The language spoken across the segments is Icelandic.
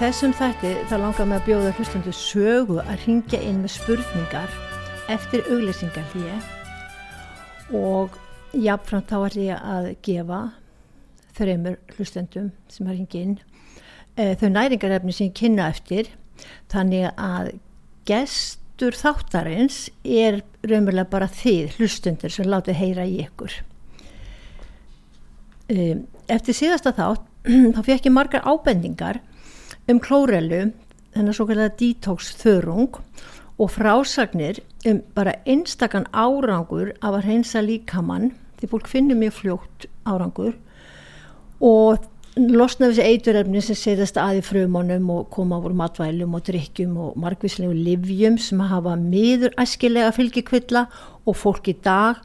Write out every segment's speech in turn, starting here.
þessum þætti þá langar mig að bjóða hlustundu sögu að ringja inn með spurningar eftir auglýsingar hlýja og jáfnframt þá ætlum ég að gefa þreymur hlustendum sem að ringja inn e, þau næringarefni sem ég kynna eftir. Þannig að gestur þáttarins er raunverulega bara þið hlustundur sem látið heyra í ykkur. E, eftir síðasta þátt þá fekk ég margar ábendingar um klórelu, þennan svo kallega detox þörung og frásagnir um bara einstakann árangur af að reynsa líkamann því fólk finnir mjög fljótt árangur og losna þessi eiturefni sem setjast að í frumunum og koma voru matvælum og drikkjum og margvíslegu livjum sem hafa miður æskilega fylgjikvilla og fólk í dag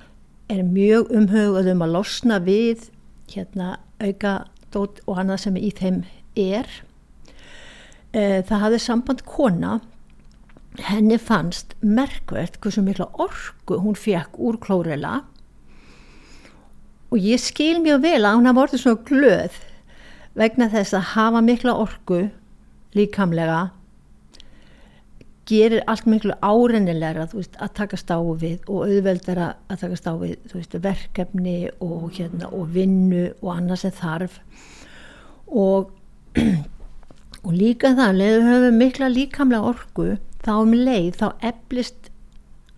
er mjög umhugað um að losna við hérna auka dót og annað sem í þeim er það hafði samband kona. Henni fannst merkvert hversu mikla orgu hún fekk úr klórela og ég skil mjög vel að hún hafa orðið svona glöð vegna þess að hafa mikla orgu líkamlega gerir allt miklu árennilegra veist, að takast á við og auðveldara að takast á við veist, verkefni og, hérna, og vinnu og annað sem þarf. Og og líka það, leður höfum mikla líkamlega orgu þá um leið þá eflist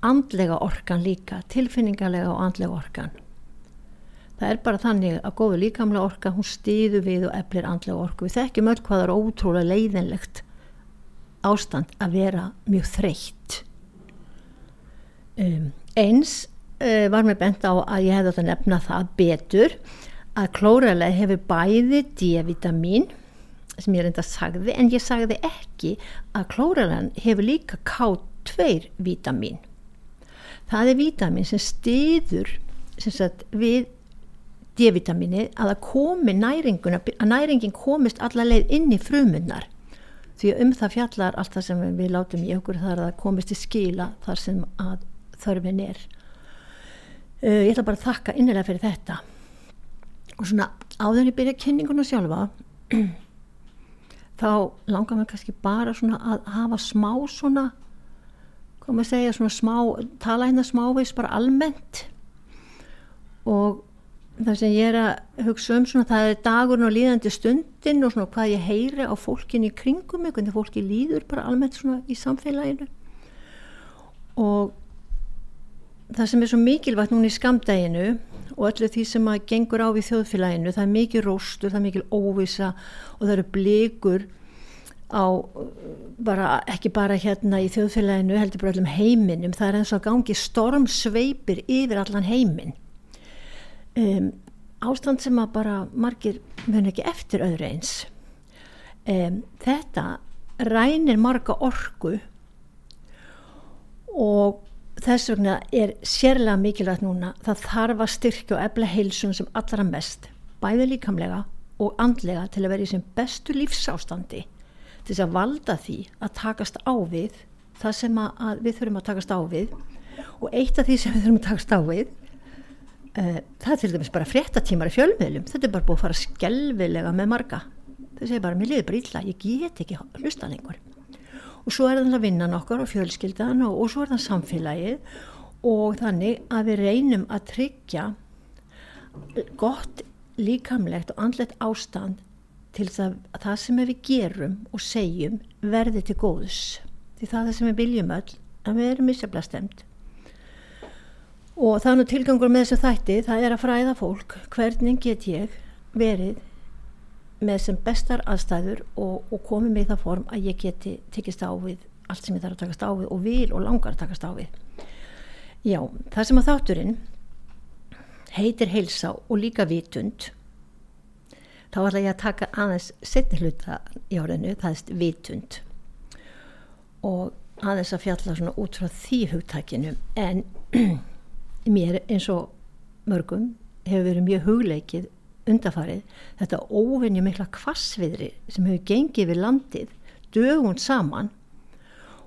andlega orkan líka, tilfinningarlega og andlega orkan. Það er bara þannig að góðu líkamlega orka hún stýðu við og eflir andlega orku. Við þekkjum öll hvað er ótrúlega leiðinlegt ástand að vera mjög þreytt. Um, eins uh, var mér bent á að ég hefði að nefna það betur að klóralega hefur bæði D-vitamin sem ég reynda sagði en ég sagði ekki að klóralan hefur líka K2 vítamin það er vítamin sem stiður sem sagt, við D-vitamini að það komi næringuna að næringin komist alla leið inn í frumunnar því um það fjallar allt það sem við látum í okkur þar að komist í skila þar sem að þörfin er. Uh, ég ætla bara að þakka innilega fyrir þetta. Og svona áður ég byrja kynninguna sjálfa þá langar mér kannski bara svona að hafa smá svona hvað maður segja svona smá tala hérna smávegis bara almennt. Og það sem ég er að hugsa um svona það er dagurinn og líðandi stundin og svona hvað ég heyri á fólkin í kringum mig hvernig fólki líður bara almennt svona í samfélaginu. Og það sem er svo mikilvægt núna í skamdæginu og öllu því sem að gengur á við þjóðfélaginu. Það er mikil róstur, það er mikil óvisa og það eru blikur á bara, ekki bara hérna í þjóðfélaginu heldur bara öllum heiminum. Það er eins og gangi stormsveipir yfir allan heimin um, ástand sem að bara margir mun ekki eftir öðru eins. Um, þetta rænir marga orgu og þess vegna er sérlega mikilvægt núna það þarf að styrkja og efla heilsun sem allra mest, bæði líkamlega og andlega til að vera í sem bestu lífsástandi til þess að valda því að takast á við það sem við þurfum að takast á við. Og eitt af því sem við þurfum að takast á við uh, það er til dæmis bara fréttatímar í fjölmiðlum, þetta er bara búið að fara skelvilega með marga. Þau segir bara, mér liður bara illa, ég get ekki hlusta lengur og svo er það að vinna nokkur og fjölskyldan og, og svo er það samfélagið. Og þannig að við reynum að tryggja gott líkamlegt og andlegt ástand til það að það sem við gerum og segjum verði til góðs. Því það er það sem við viljum öll að við erum misjafla stemt og nú tilgangur með þessu þætti það er að fræða fólk hvernig get ég verið með sem bestar aðstæður og, og komið með það form að ég geti tekist á við allt sem ég þarf að takast á við og vil og langar að takast á við. Já, það sem að þátturinn heitir heilsa og líka vitund þá ætla ég að taka aðeins setni hluta í orðinu, það er vitund og aðeins að fjalla svona út frá því hugtækinu en mér eins og mörgum hefur verið mjög hugleikið undafarið þetta óvinni mikla kvassviðri sem hefur gengið við landið dögun saman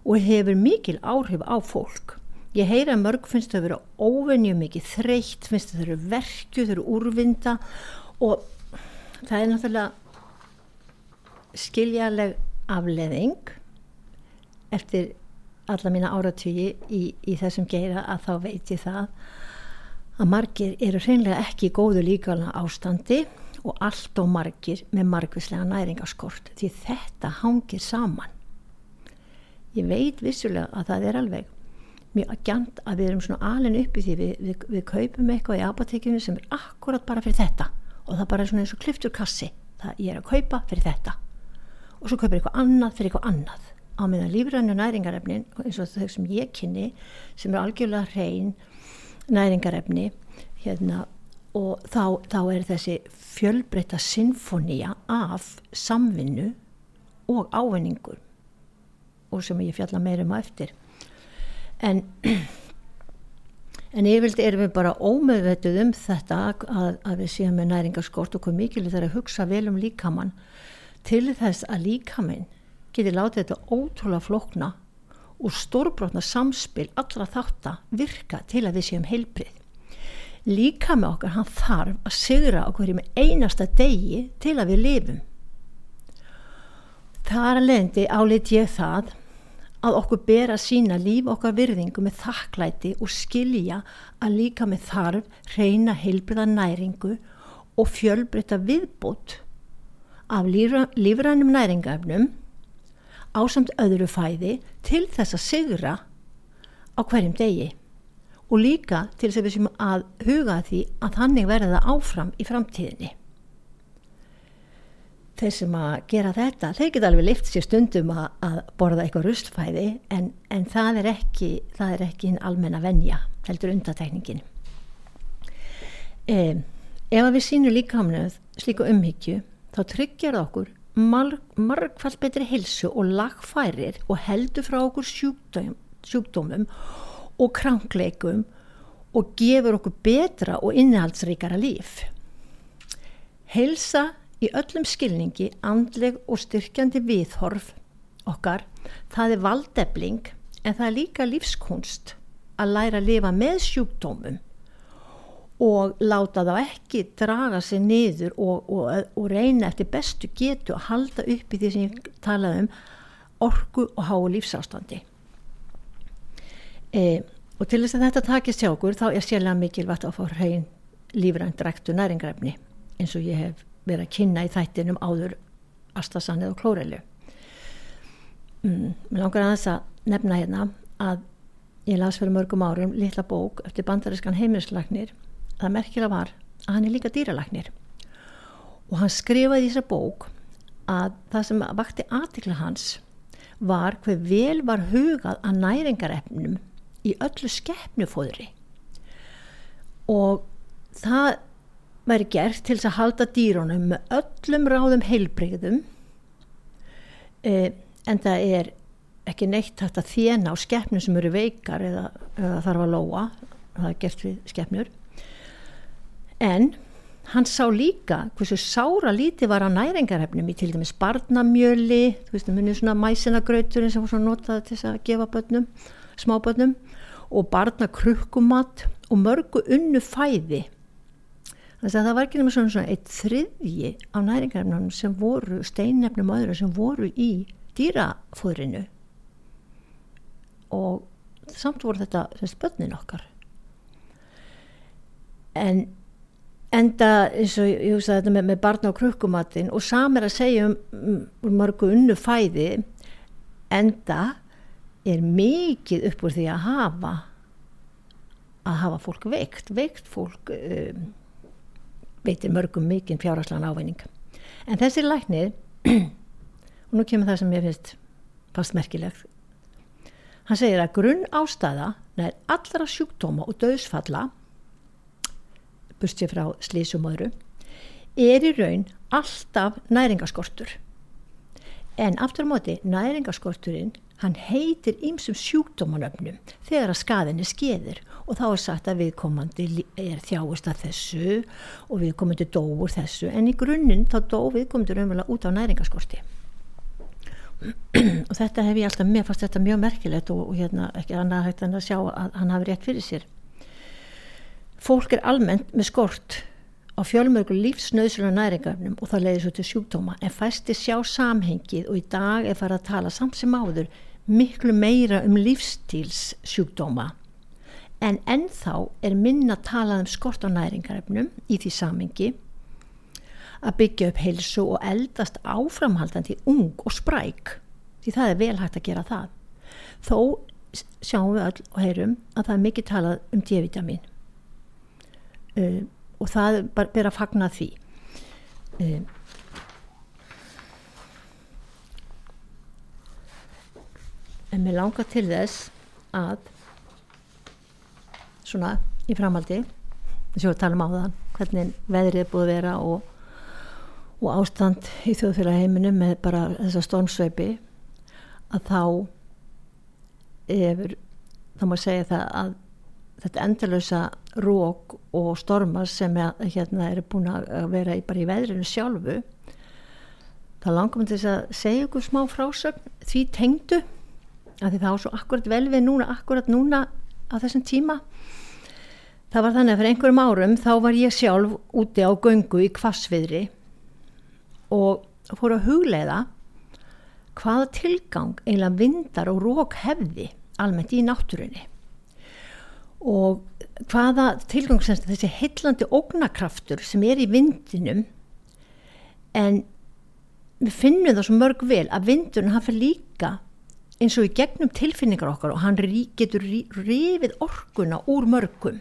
og hefur mikil áhrif á fólk. Ég heyra mörg finnst það að vera óvinni mikið þreytt, finnst það að vera verkju þau eru úrvinda og það er náttúrulega skiljaleg afleðing eftir alla mína áratögi í, í þessum geira að þá veit ég það að margir eru hreinlega ekki góðu líkala ástandi og allt og margir með margvislega næringaskort því þetta hangir saman. Ég veit vissulega að það er alveg mjög gænt að við erum svona alin upp í því við, við, við kaupum eitthvað í apotekinu sem er akkurat bara fyrir þetta og það bara er svona eins og kliftur kassi það ég er að kaupa fyrir þetta. Og svo kaupir eitthvað annað fyrir eitthvað annað. Á meðan lífrænu næringarefnin eins og þau sem ég kynni sem er algjörlega hrein næringarefni hérna, og þá, þá er þessi fjölbreyta sinfonía af samvinnu og ávinningur og sem ég fjalla meirum á eftir. En en yfirlega erum við bara ómeðvetuð um þetta að, að við séum með næringarskort og hvað mikilvægt er að hugsa vel um líkamann. Til þess að líkaminn geti látið þetta ótrúlega flokna og stórbrotna samspil allra þátt að virka til að við séum heilbrið. Líka með okkar hann þarf að sigra okkur í með einasta degi til að við lifum. Þar leðandi álit ég það að okkur ber að sína líf okkar virðingu með þakklæti og skilja að líka með þarf reyna heilbriða næringu og fjölbreyta viðbútt af lífrænum næringafnum ásamt öðru fæði til þess að sigra á hverjum degi og líka til þess að við sem að huga því að þannig verða það áfram í framtíðinni. Þeir sem að gera þetta, þeir geta alveg lift sér stundum að, að borða eitthvað ruslfæði en, en það er ekki það er ekki hinn almenna venja, heldur undatekningin. Eh, ef við sínum líka hamnað slíku umhyggju, þá tryggjar það okkur margfald betri hilsu og lagfærir og heldur frá okkur sjúkdóm, sjúkdómum og krankleikum og gefur okkur betra og innihaldsríkara líf. Hilsa í öllum skilningi, andleg og styrkjandi viðhorf okkar, það er valdefling en það er líka lífskunst að læra að lifa með sjúkdómum og láta þá ekki draga sig niður og, og, og reyna eftir bestu getu að halda upp í því sem ég talaði um orgu og hái lífsástandi. E, og til þess að þetta takist hjá okkur þá er sérlega mikilvægt að fá hrein lífrænt ræktu næringrefni eins og ég hef verið að kynna í þættinum áður astasannið og klórelu mm, mér langar að þess að nefna hérna að ég las fyrir mörgum árum litla bók eftir bandarískan heimilslagnir það merkilega var að hann er líka dýralagnir og hann skrifaði í þessa bók að það sem vakti aðtikla hans var hver vel var hugað að næringarefnum í öllu skeppnufóðri og það væri gert til að halda dýrónum með öllum ráðum heilbreyðum eh, en það er ekki neitt hægt að þjena á skeppnum sem eru veikar eða, eða þarf að lóa það er gert við skeppnur en hann sá líka hversu sára lítið var á næringarhefnum í til dæmis barnamjöli þú veist, munið svona mæsinagrauturinn sem var svona notað til að gefa börnum smábörnum og barnakrukkumat og mörgu unnu fæði. Þannig að það var ekki nema svona, eitt þriðji á næringarhefnum sem voru steinnefnum öðru sem voru í dýrafóðrinu. Og samt voru þetta spötnin okkar. En enda eins og ég hugsa þetta með, með barna og krukkumattin og samir að segja um, um margu unnu fæði enda er mikið upp úr því að hafa að hafa fólk veikt. Veikt fólk um, veitir mörgum mikið fjárhagslan ávinning. En þessi læknið og nú kemur það sem ég finnst fastmerkilegt hann segir að grunn ástæða nær allra sjúkdóma og döðsfalla bustið frá slísum öðru, er í raun alltaf næringaskortur. En aftur á móti, næringaskorturinn, hann heitir ýmsum sjúkdómanöfnum þegar að skaðinni skeðir og þá er sagt að viðkomandi er þjáist að þessu og viðkomandi dóur þessu en í grunninn þá dó viðkomandi raunverulega út á næringaskorti. og þetta hef ég alltaf, mér fannst þetta mjög merkilegt og, og hérna ekki annað hægt en að sjá að hann hafi rétt fyrir sér fólk er almennt með skort á á fjölmörgu lífsnauðsuna næringarnum og það leiði svo til sjúkdóma. En fæsti sjá samhengið og í dag er farið að tala samt sem áður miklu meira um lífstíls sjúkdóma en ennþá er minna talað um skort á næringarefnum í því samhengi að byggja upp heilsu og eldast áframhaldandi ung og spræk því það er vel hægt að gera það. Þó sjáum við öll og heyrum að það er mikið talað um D-vitamin uh, og það bara, bara að fagna því. Uh, en mér langar til þess að svona í framaldi þess að tala um á það hvernig veðrið er búið að vera og, og ástand í þjóðfélagheiminu með bara þessa stormsveipi að þá hefur þá má segja það að þetta endalösa rók og stormar sem hérna eru búin að vera í, bara í veðrinu sjálfu þá langar maður þess að segja ykkur smá frásögn. Því tengdu að því það á svo akkurat vel við núna akkurat núna á þessum tíma. Það var þannig að fyrir einhverjum árum þá var ég sjálf úti á göngu í kvassviðri og fór að hugleiða hvaða tilgang eiginlega vindar og rók hefði almennt í náttúrunni og hvaða tilgang semst þessi heillandi ógnakraftur sem er í vindinum en við finnum það svo mörg vel að vindurinn hann fyrir líka eins og í gegnum tilfinningar okkar og hann getur rifið orkuna úr mörgum.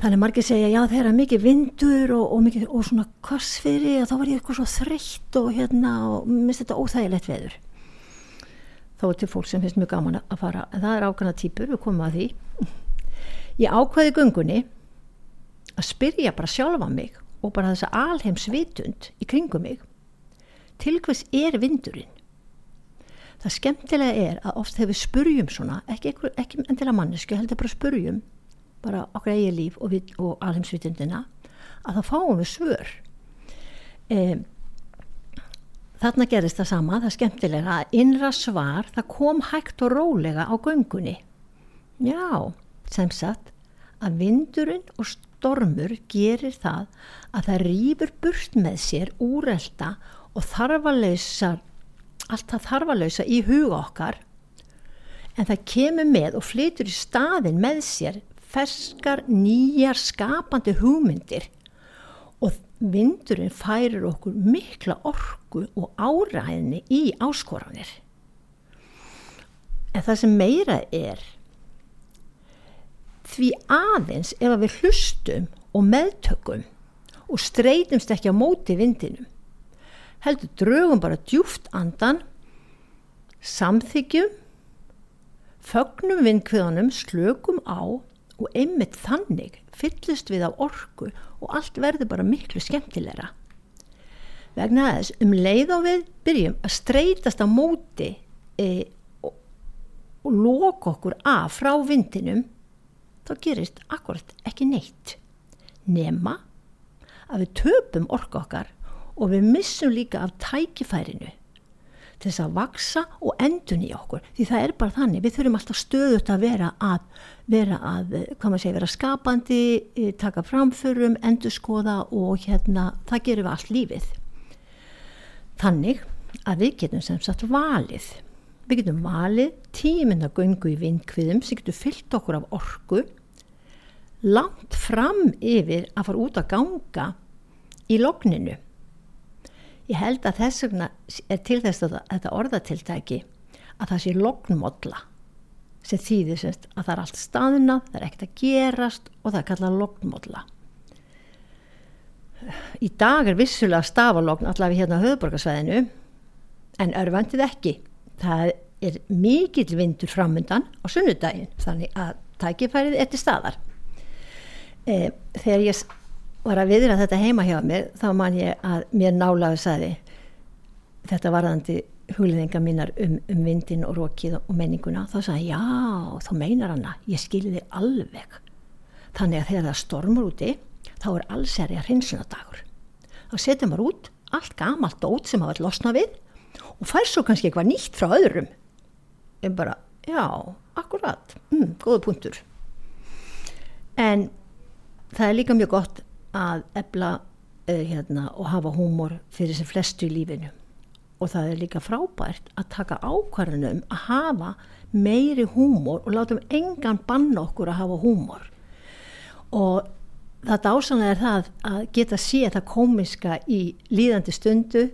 Þannig margir segja já þeirra mikið vindur og, og, mikið, og svona kvassfyrir og þá var ég eitthvað svo þreytt og hérna og minnst þetta óþægilegt veður þá er til fólk sem finnst mjög gaman að fara. En það er ákvæmna týpur, við komum að því. Ég ákvæði gungunni að spyrja bara sjálfa mig og bara þess að alheims vitund í kringum mig. Til hvers er vindurinn? Það skemmtilega er að oft við spurjum svona ekki, ekki endilega mannesku, heldur bara spurjum bara okkur eigi líf og, og alheimsvitundina að það fáum við svör. Eða Þarna gerist það sama, það er skemmtilega. Að innra svar, það kom hægt og rólega á göngunni. Já, sem sagt, að vindurinn og stormur gerir það að það rýfur burt með sér úrelda og þarfalauðsa, allt það þarfalauðsa í huga okkar, en það kemur með og flytur í staðin með sér ferskar, nýjar, skapandi hugmyndir vindurinn færir okkur mikla orgu og áræðinni í áskoranir. En það sem meira er því aðeins ef við hlustum og meðtökum og streytumst ekki á móti vindinum heldur draugum bara djúft andan samþykjum fögnum vindkviðanum slökum á og einmitt þannig fyllist við af orku og allt verður bara miklu skemmtilegra. Vegna þess um leið og við byrjum að streytast á móti e, og, og loka okkur af frá vindinum þá gerist akkurat ekki neitt. Nema að við töpum orku okkar og við missum líka af tækifærinu til þess að vaksa og endun í okkur. Því það er bara þannig, við þurfum alltaf stöðut að vera að vera að, hvað maður segja, vera skapandi eh, taka framförum, endurskoða og hérna, það gerum við allt lífið. Þannig að við getum sem sagt valið. Við getum valið tíminn að gungu í vindkviðum sem getur fyllt okkur af orku langt fram yfir að fara út að ganga í logninu Ég held að þess vegna er til þess að þetta orðatiltæki að það sé lognmodla sem þýðir semst að það er allt staðuna, það er ekkert að gerast og það er kallað lognmodla. Í dag er vissulega stafalogn allavega hérna á höfuborgarsvæðinu en örfandið ekki. Það er mikill vindur framöndan á sunnudaginn þannig að tækifærið er til staðar. E, þegar ég var að viðra þetta heima hjá mér þá man ég að mér nálaðu saði þetta varðandi hugleðinga mínar um, um vindin og rókið og menninguna þá sagði já, þá meinar hann að ég skilði alveg. Þannig að þegar það stormur úti þá er allseri að hrinsunadagur þá setjum maður út allt gamalt dót sem hafa losna við og fær svo kannski eitthvað nýtt frá öðrum. En bara, já, akkurat. Mm, góða punktur. En það er líka mjög gott að ebla uh, hérna, og hafa húmor fyrir sem flestu í lífinu. Og það er líka frábært að taka ákvarðunum að hafa meiri húmor og látum engan banna okkur að hafa húmor. Og það dásanlega er það að geta sé það komiska í líðandi stundu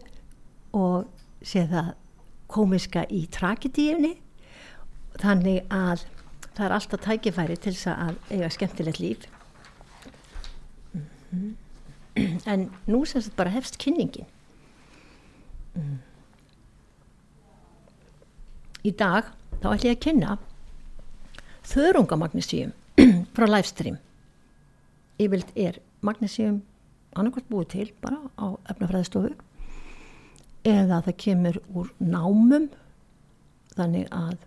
og sé það komiska í tragedíunni. Þannig að það er alltaf tækifæri til þess að eiga skemmtilegt líf mm. En nú sem þetta bara hefst kynningin. Mm. í dag þá ætlum ég að kynna þörungamagnísíum frá livestream. Yfirlt er magnísíum annarkvæmt búið til bara á efnafræðistofu eða það kemur úr námum þannig að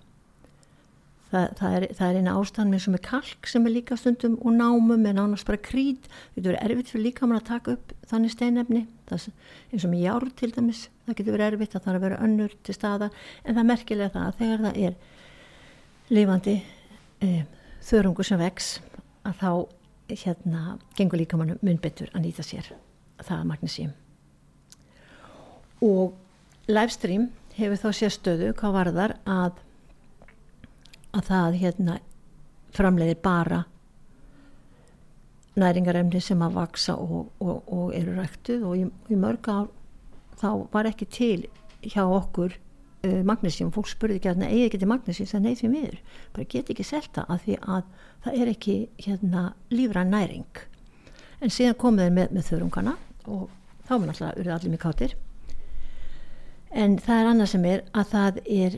það, það er, er eina ástæðan með sem er kalk sem er líka stundum úr námum en ánast bara krít. Getur verið erfitt fyrir líka mann að taka upp þannig steinefni. Það eins og með jár til dæmis það getur verið erfitt að það er að vera önnur til staða en það er merkilega það að þegar það er lifandi e, þörungur sem vex að þá hérna gengur líka mann mun betur að nýta sér það að magnísím og livestream hefur þá sérstöðu hvað varðar að að það hérna framleiðir bara næringaremni sem að vaksa og, og, og eru ræktuð. Og í, í mörg ár þá var ekki til hjá okkur uh, magnísjum, fólk spurði ekki að eigi ekki til magnísjum, það neyð því miður. Bara get ekki selta að því að það er ekki hérna lífra næring. En síðan komið þeir með, með þörungana og þá alltaf urðið allir mjög káttir en það er annað sem er að það er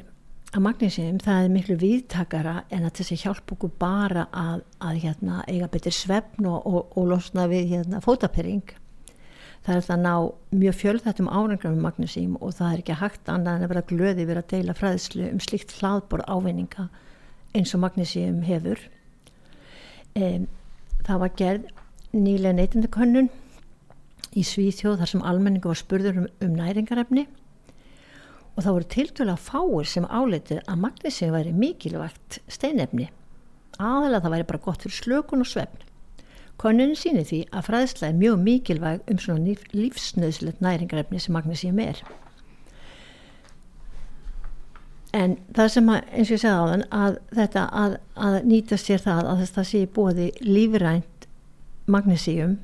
að magnísíum það er miklu viðtakara en að þessi hjálp okkur bara að, að hérna, eiga betur svefn og, og, og losna við hérna, fótapering það er það að ná mjög fjölþættum árengar með magnísím og það er ekki hægt annað en að vera glöði við að deila fræðslu um slikt hlaðbor ávinninga eins og magnísím hefur. Um, það var gerð nýlega neytindakönnun í Svíþjóð þar sem almenningu var spurður um, um næringarefni og þá voru tiltöla fáir sem áleitið að magnísíum væri mikilvægt steinefni. Aðalega það væri bara gott fyrir slökun og svefn. Konunin síni því að fræðsla er mjög mikilvæg um svona lífsnöðslegt næringarefni sem magnísíum er. En það sem að, eins og ég segði á þann að þetta að, að nýta sér það að þess að sé bóði lífrænt magnísíum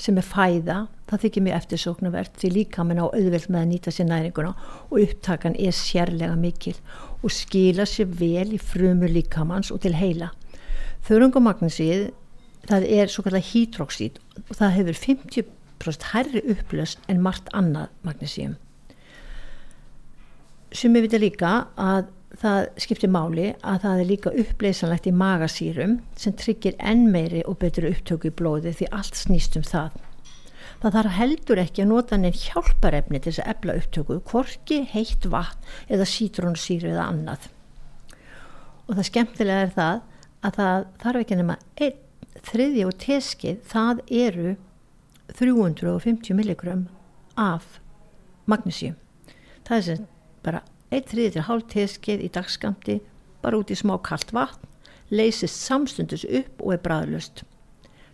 sem er fæða það þykir mjög eftirsóknarvert því líka mann á auðveld með að nýta sér næringuna og upptakan er sérlega mikil og skila sér vel í frumur líkamanns og til heila. Þörungumagnesið það er svo kallar hydroxid og það hefur 50% hærri upplöst en margt annað magnesíum. Sem við veitum líka að það skiptir máli að það er líka uppleysanlegt í magasýrum sem tryggir enn meiri og betur upptöku í blóði því allt snýst um það. Það þarf heldur ekki að nota neinn hjálparefni til þess að ebla upptöku, hvorki heitt vatn eða sítrónsýru eða annað. Og það skemmtilega er það að það þarf ekki nema þriði og teskið, það eru 350 milligram af magnísjum. Það er sem bara eitt þriði til hálf teskið í dagskamti bara út í smá kallt vatn leysist samstundus upp og er bræðlust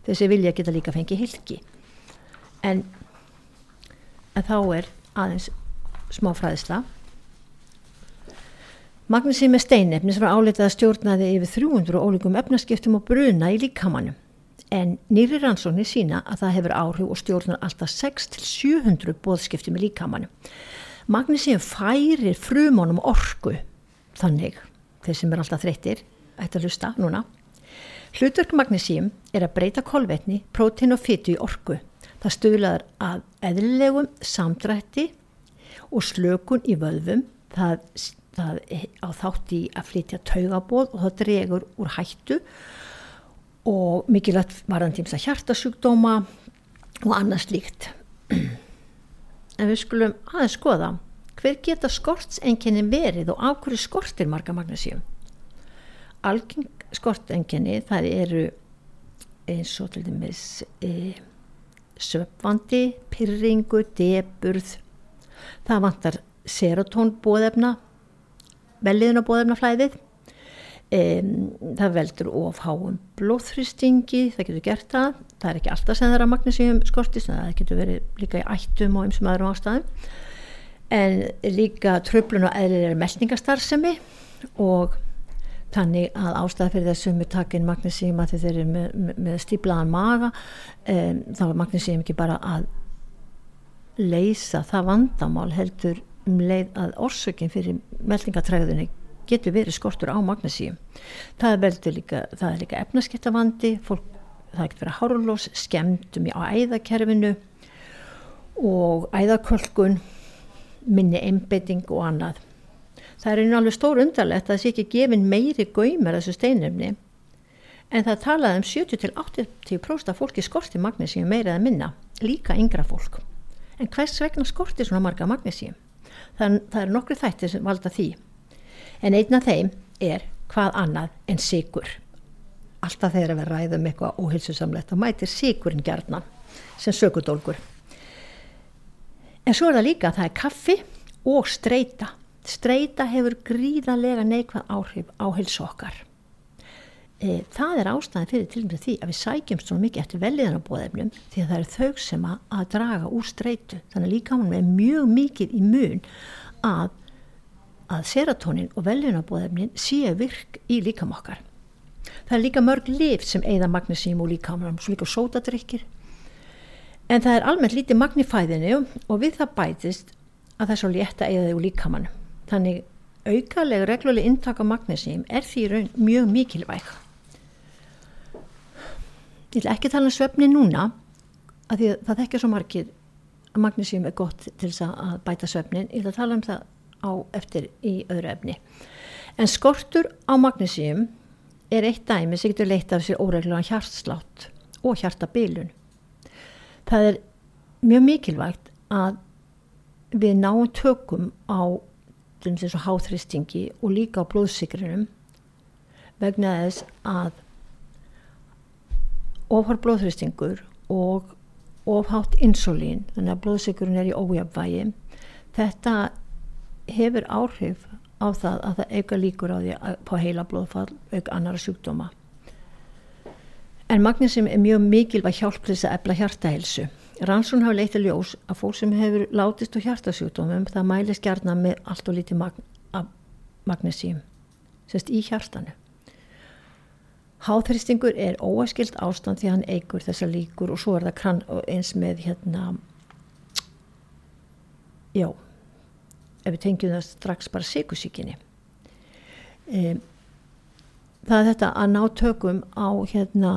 þessi vilja geta líka fengið hilki en, en þá er aðeins smá fræðisla Magnussi með steinefni sem var áleitað að stjórnaði yfir 300 ólíkum efnaskiptum og bruna í líkamannum en nýri rannsóknir sína að það hefur áhrif og stjórnar alltaf 6-700 bóðskiptum í líkamannum Magnísíum færir frumónum orku. Þannig, þeir sem er alltaf þreyttir ætti að hlusta núna. Hlutverk magnísíum er að breyta kolvetni, prótein og fytu í orku. Það stuðlar að eðlilegum samdrætti og slökun í vöðvum. Það, það á þátt í að flytja taugabóð og það dregur úr hættu og mikilvægt varðan tíms að hjartasjúkdóma og annars líkt en við skulum aðeins skoða. Hver geta skortsenginni verið og af hverju skortir marga magnísíum algeng skortenginni það eru eins og til dæmis e, söpvandi, pyrringu, deburð það vantar serotónbóðefna velliðun á bóðefnaflæðið Um, það veldur of háum blóðþristingi, það getur gert það. Það er ekki alltaf sem það er að magnísíum skortist það getur verið líka í ættum og eins og maður ástæðum. En líka tröflun og eðlilega melningastarfsemi og þannig að ástæða fyrir þessum við takin magnísíum að þeir eru með, með, með stíblaðan maga um, þá er magnísíum ekki bara að leysa það vandamál heldur um leið að orsökin fyrir melningatræðunni getur verið skortur á magnesíum. Það, líka, það er líka efnaskiptavandi, fólk, það getur verið hárlós, skemmtum á æðakerfinu og æðakölkun, minni einbeiting og annað. Það er einu alveg stór undarlegt að það sé ekki gefin meiri gaumar þessu steinumni en það talaði um 70-80% af fólki skorti magnesíum meira eða minna, líka yngra fólk. En hvers vegna skorti svona marga magnesíum? Það, það er nokkru þættir sem valda því en einn af þeim er hvað annað en sigur alltaf þegar við ræðum eitthvað óhilsusamlegt þá mætir sigurinn gerðna sem sökudólgur. En svo er það líka að það er kaffi og streyta streyta hefur gríðarlega neikvæð áhrif á hilsu okkar. E, það er ástæðin fyrir til og með því að við sækjumst svo mikið eftir velliðan á bóðefnum því að það er þau sem að, að draga úr streytu þannig líka hann er mjög mikið í mun að að serotonin og veljunabóðefnin séu virk í líkamokkar. Það er líka mörg liv sem eigða magnesím og líkamann, svo líka sótadrykkir. En það er almennt lítið magnifæðinu og við það bætist að það er svo létta eigðaði úr líkamann. Þannig aukalega regluleg intak af magnesím er því raun mjög mikilvæg. Ég vil ekki tala um svefni núna, að því að það þekkja svo margir að magnesím er gott til þess að bæta svefnin. Ég vil tala um það á eftir í öðru efni. En skortur á magnísíum er eitt dæmi sem getur leitt af sér óreglugan hjartslátt og hjartabilun. Það er mjög mikilvægt að við náum tökum á þessu háþristingi og líka á blóðsikrinum vegna þess að ofhar blóðþristingur og ofhátt insulín, þannig að blóðsikurinn er í ójafvægi þetta hefur áhrif á það að það auka líkur á því að fá heila blóðfall auka annara sjúkdóma. En magnísum er mjög mikilvæg hjálp til þess að ebla hjartaheilsu Rannsón hafa leitt að ljós að fólk sem hefur látist á hjartasjúkdómum það mæli skjarna með allt og lítið mag magnísím sérst í hjartanu. Háþristingur er óaskilt ástand því hann eigur þessa líkur og svo er það eins með hérna já ef við tengjum það strax bara síkusíkinni e, það er þetta að ná tökum á hérna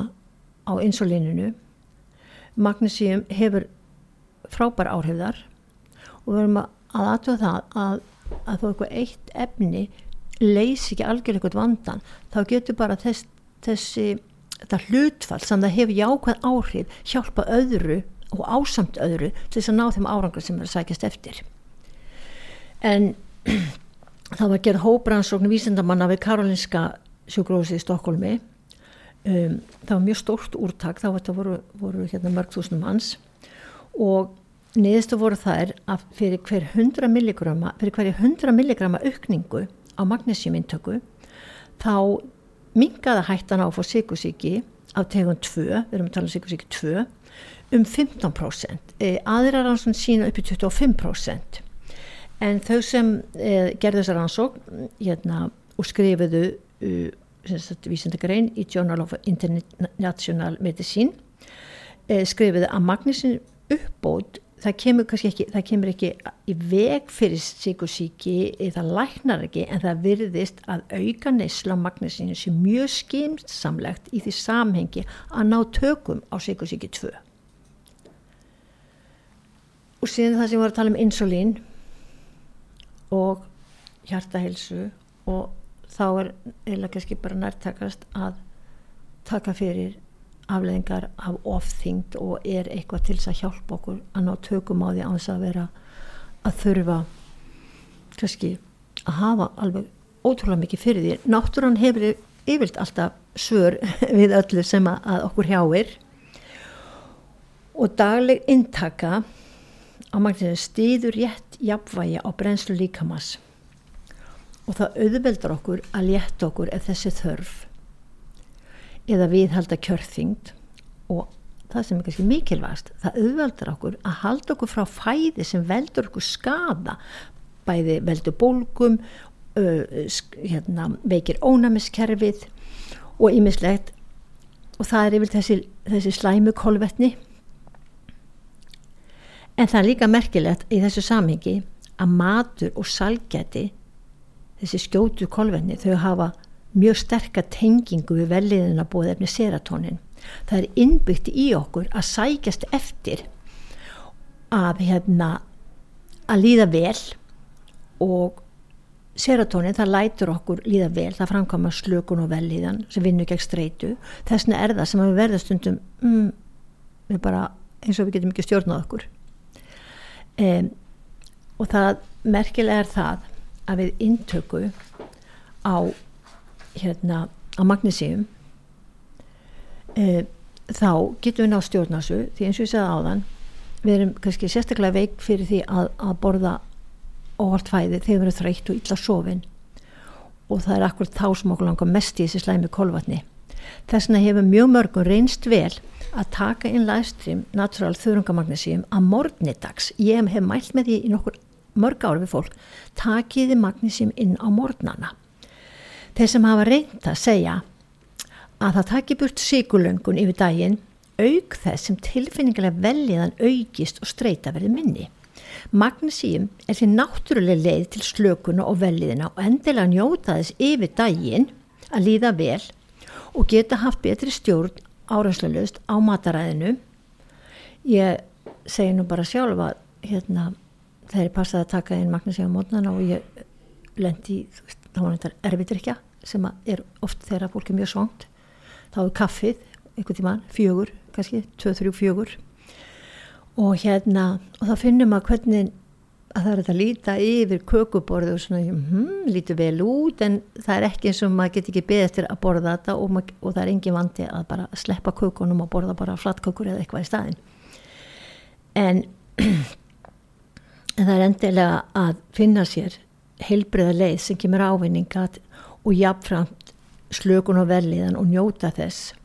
á insulíninu magnísíum hefur frábær áhrifðar og við verum að aðtöða það að, að þó eitthvað eitt efni leysi ekki algjörlega eitthvað vandan þá getur bara þess, þessi hlutfall sem það hefur jákvæð áhrif hjálpa öðru og ásamt öðru til þess að ná þeim árangur sem er að sækjast eftir en það var gerð hóbransókn vísindamanna við Karolinska sjúgrósi í Stokkólmi um, það var mjög stórt úrtak þá voru, voru hérna mörg þúsnum hans og niðurstu voru þær að fyrir hver 100 milligramma fyrir hverja 100 milligramma aukningu á magnésiumintöku þá mingaða hættan á að fá sykusíki af tegund 2, við erum að tala um sykusíki 2 um 15% e, aðra rannsókn sína upp í 25% en þau sem eh, gerðu þessar ansók hérna, og skrifuðu uh, vísendagrein í Journal of International Medicine eh, skrifuðu að magnísin uppbót það kemur kannski ekki, það kemur ekki í veg fyrir síkusíki það læknar ekki en það virðist að auka neysla magnísinu sem mjög skimsamlegt í því samhengi að ná tökum á síkusíki 2 og síðan það sem var að tala um insulín og hjartahilsu og þá er eða kannski bara nærtakast að taka fyrir afleðingar af ofþyngd og er eitthvað til þess að hjálpa okkur að ná tökum á því á þess að vera að þurfa kannski að hafa alveg ótrúlega mikið fyrir því. Náttúrann hefur yfirlt alltaf svör við öllu sem að okkur hjáir og dagleg intaka á magninu stýður rétt jafnvægi á brennslu líkamas og það auðveldar okkur að létta okkur ef þessi þörf eða viðhalda kjörþyngd og það sem er kannski mikilvægast það auðveldar okkur að halda okkur frá fæði sem veldur okkur skada bæði veldur bólgum hérna, veikir ónæmiskerfið og ýmislegt. Og það er yfir þessi, þessi slæmu kolvetni en það er líka merkilegt í þessu samhengi að matur og salgæti þessi skjótu kolvetni þau hafa mjög sterkar tengingu við velliðina búið efni seratónin. Það er innbyggt í okkur að sækjast eftir að hérna að líða vel og serotonin það lætur okkur líða vel. Það framkama slökun og velliðan sem vinnur gegn streitu. Þessna er það sem við verðum stundum mm, við bara eins og við getum ekki stjórnað okkur um, og það merkilega er það að við intöku á hérna á magnísíum e, þá getum við ná stjórnasu því eins og ég segði áðan við erum kannski sérstaklega veik fyrir því að, að borða óvart fæði þegar við erum þreytt og illa sofin. Og það er akkur þá sem okkur langar mest í þessi slæmi kolvatni þess vegna hefur mjög mörgum reynst vel að taka inn livestream natural þurrungamagnísíum að morgnidags ég hef mælt með því í nokkur mörg ári við fólk takiði magnísíum inn á morgnana þeir sem hafa reynd að segja að það taki burt síkulöngun yfir daginn auk þess sem tilfinningarlega veljiðan aukist og streyta verið minni. Magnísíum er því náttúrulega leið til slökuna og veljiðina og endilega njóta þess yfir daginn að líða vel og geta haft betri stjórn áræðslega á mataræðinu. Ég segi nú bara sjálf að hérna, þegar ég passaði að taka inn magnísíum á mótnana og ég lendi, veist, þá var þetta erfitur ekki sem er oft þegar fólk er mjög svangt þá er kaffið, einhvern tíman, fjögur kannski, tvö, þrjú, fjögur og hérna og þá finnum maður hvernig að það er að líta yfir kökuborðu og svona, hm, lítur vel út en það er ekki eins og maður getur ekki beðið eftir að borða þetta og, maður, og það er engin vandi að bara sleppa kökunum og borða bara flatkökur eða eitthvað í staðin en, það er endilega að finna sér heilbriða leið sem kemur ávinningat og jafnframt slökun og velliðan og njóta þess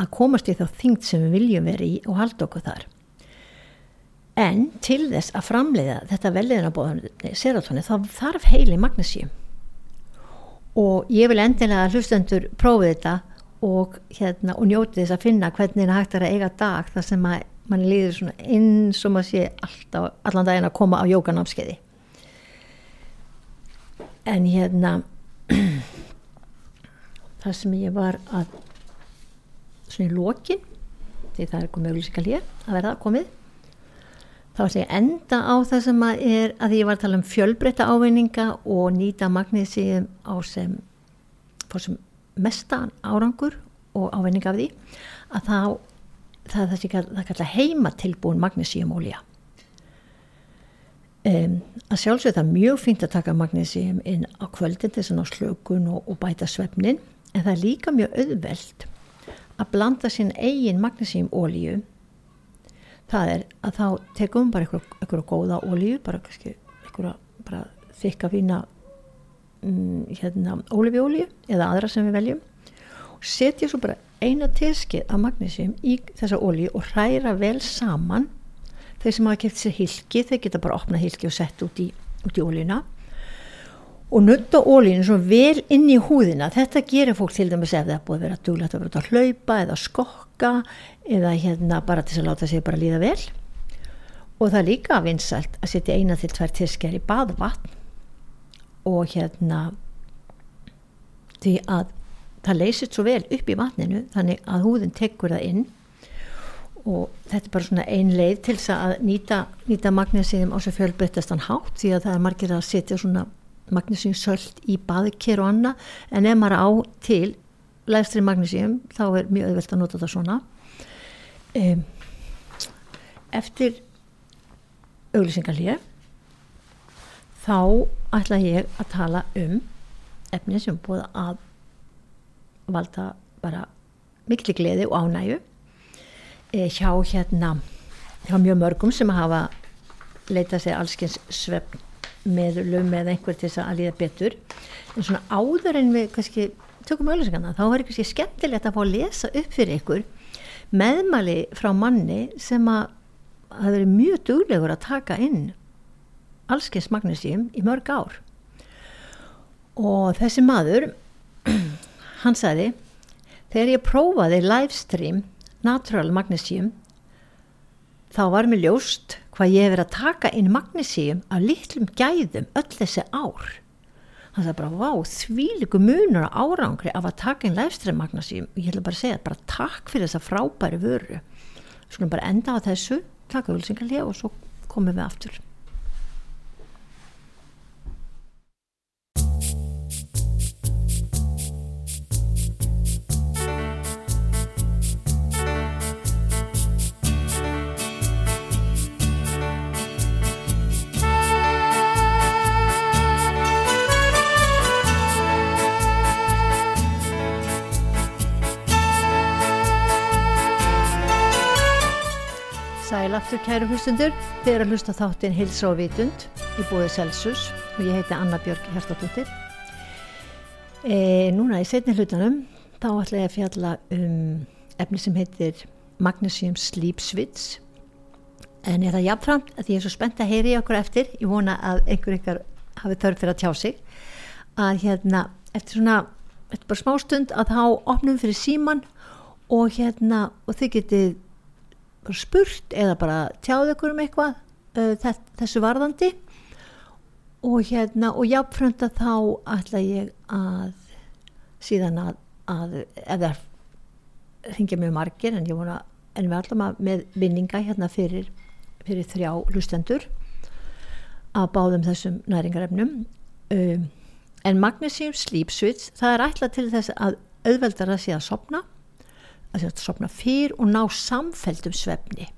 að komast í þá þingt sem við viljum vera í og halda okkur þar en til þess að framleiða þetta velliðanabóðan serotóni þá þarf heili magnísíum og ég vil endilega að hlustendur prófið þetta og, hérna, og njóti þess að finna hvernig það hægt er að eiga dag þar sem að mann líður svona eins og maður sé alltaf, allan daginn að koma á jókanámskeiði en hérna það sem ég var að svona í lokin því það er komið auðvilsingar hér að verða komið þá ætla ég enda á það sem að er að ég var að tala um fjölbreytta ávinninga og nýta magnísíum á sem sem mestan árangur og ávinninga af því að þá það það, kalla heimatilbúin magnísíum ólíja um, að sjálfsög það er mjög fínt að taka magnísíum inn á kvöldin þess að ná slökun og, og bæta svefnin en það er líka mjög auðveld að blanda sín eigin magnísím ólíu það er að þá tekum bara einhverja góða ólíu bara, bara þykka fína um, hérna, ólífiólíu eða aðra sem við veljum og setja svo bara eina teskið af magnísím í þessa ólíu og hræra vel saman. Þeir sem hafa kæft sér hilki þeir geta bara opna hilki og sett út í, í ólíuna og nutta ólínu svona vel inn í húðina. Þetta gerir fólk til dæmis ef það búið vera duglegt að vera að hlaupa eða skokka eða hérna bara til að láta sig bara líða vel. Og það er líka vinsælt að setja eina til tvær tisker í badvatn og hérna því að það leysist svo vel upp í vatninu þannig að húðin tekur það inn. Og þetta er bara svona ein leið til þess að nýta, nýta magnésiðum á svo fjölbryttastan hátt því að það er margir að setja svona magnísíumsöld í baðker og anna en ef maður á til lægstri magnísíum þá er mjög auðvelt að nota það svona. Um, eftir auglýsingarlíu þá ætla ég að tala um efni sem búið að valda bara miklu gleði og ánægu e, hjá hérna hjá mjög mörgum sem hafa leitað sér allskyns svefn meðlum eða einhver til þess að líða betur. En svona áður en við kannski tökum auðvilsingarna þá er kannski skemmtilegt að fá að lesa upp fyrir ykkur meðmæli frá manni sem að það verið mjög duglegur að taka inn allskeins magnísíum í mörg ár. Og þessi maður hann sagði þegar ég prófaði livestream natural magnísíum þá var mér ljóst hvað ég hef verið að taka inn magnísíum af litlum gæðum öll þessi ár. Það er bara, vá, þvíliku munur á árangri af að taka inn livestream magnísíum og ég ætla bara að segja, bara takk fyrir þessa frábæri vöru. Skulum bara enda á þessu, taka hulsingarlega og svo komum við aftur. Aftur kæru hlustundur, þið eru að hlusta þáttinn Hilsa og Vitund í búið Celsus og ég heiti Anna Björg Hjartadóttir. E, núna í setni hlutanum þá ætla ég að fjalla um efni sem heitir Magnesium Sleep Switch en ég það jafnframt að ég er svo spennt að heyri okkur eftir, ég vona að einhver ykkar hafi þörf fyrir að tjá sig að hérna eftir svona, eftir bara smá stund að þá opnum fyrir síman og hérna og þið getið bara spurt eða bara tjáðu ykkur um eitthvað uh, þessu varðandi. Og hérna og jáfnfrönda þá ætla ég að síðan að, að eða ringja mjög margir en ég vona en við ætlum að með vinninga hérna fyrir, fyrir þrjá lustendur að báðum þessum næringarefnum. Um, en Magnesium Sleep Switch það er ætla til þess að auðveldar að sé að sopna að sopna fyrr og ná samfeldum svefni.